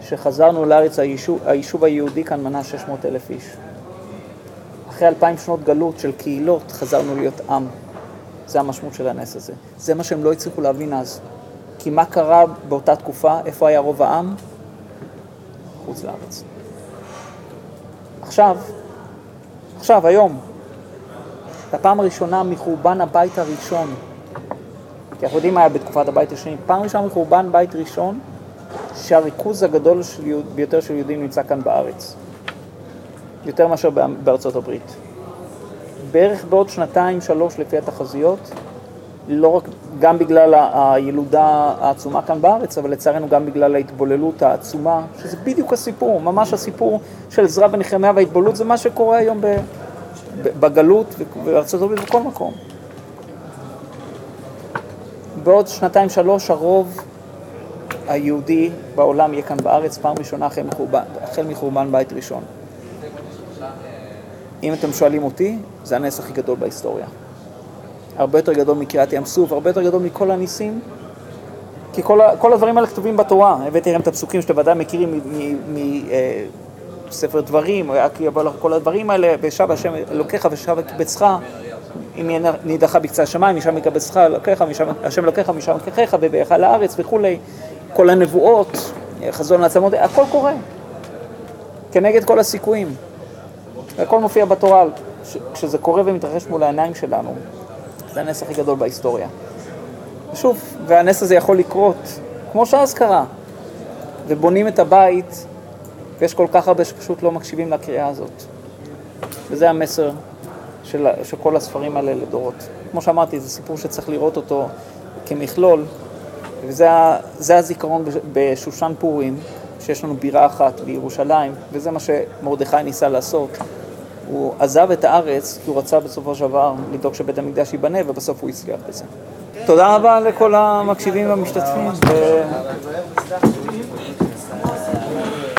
שחזרנו לארץ, היישוב, היישוב היהודי כאן מנה 600 אלף איש. אחרי אלפיים שנות גלות של קהילות, חזרנו להיות עם. זה המשמעות של הנס הזה. זה מה שהם לא הצליחו להבין אז. כי מה קרה באותה תקופה? איפה היה רוב העם? חוץ לארץ. עכשיו, עכשיו, היום, בפעם הראשונה מחורבן הבית הראשון, כי אנחנו יודעים מה היה בתקופת הבית השני, פעם ראשונה מחורבן בית ראשון, שהריכוז הגדול של יהוד, ביותר של יהודים נמצא כאן בארץ, יותר מאשר בארצות הברית. בערך בעוד שנתיים, שלוש לפי התחזיות, לא רק, גם בגלל הילודה העצומה כאן בארץ, אבל לצערנו גם בגלל ההתבוללות העצומה, שזה בדיוק הסיפור, ממש הסיפור של עזרא ונחמיה וההתבוללות זה מה שקורה היום בגלות ובארצות הברית בכל מקום. בעוד שנתיים שלוש הרוב היהודי בעולם יהיה כאן בארץ פעם ראשונה החל מחורבן בית ראשון. אם אתם שואלים אותי, זה הנס הכי גדול בהיסטוריה. הרבה יותר גדול מקריאת ים סוף, הרבה יותר גדול מכל הניסים, כי כל, כל הדברים האלה כתובים בתורה. הבאתי לכם את הפסוקים שאתם ודאי מכירים מספר דברים, כל הדברים האלה, ושב השם אלוקיך ושב קיבצך, אם נידחה בקצה השמיים, משם יקבצך אלוקיך, השם אלוקיך, משם יקחך, ובאך לארץ וכולי. כל הנבואות, חזון לעצמות, הכל קורה. כנגד כל הסיכויים. הכל מופיע בתורה, כשזה קורה ומתרחש מול העיניים שלנו. זה הנס הכי גדול בהיסטוריה. ושוב, והנס הזה יכול לקרות, כמו שאז קרה. ובונים את הבית, ויש כל כך הרבה שפשוט לא מקשיבים לקריאה הזאת. וזה המסר של, של כל הספרים האלה לדורות. כמו שאמרתי, זה סיפור שצריך לראות אותו כמכלול, וזה הזיכרון בשושן פורים, שיש לנו בירה אחת בירושלים, וזה מה שמרדכי ניסה לעשות. הוא עזב את הארץ כי הוא רצה בסופו של דבר לדאוג שבית המקדש ייבנה, ובסוף הוא הצליח בזה. תודה רבה לכל המקשיבים והמשתתפים.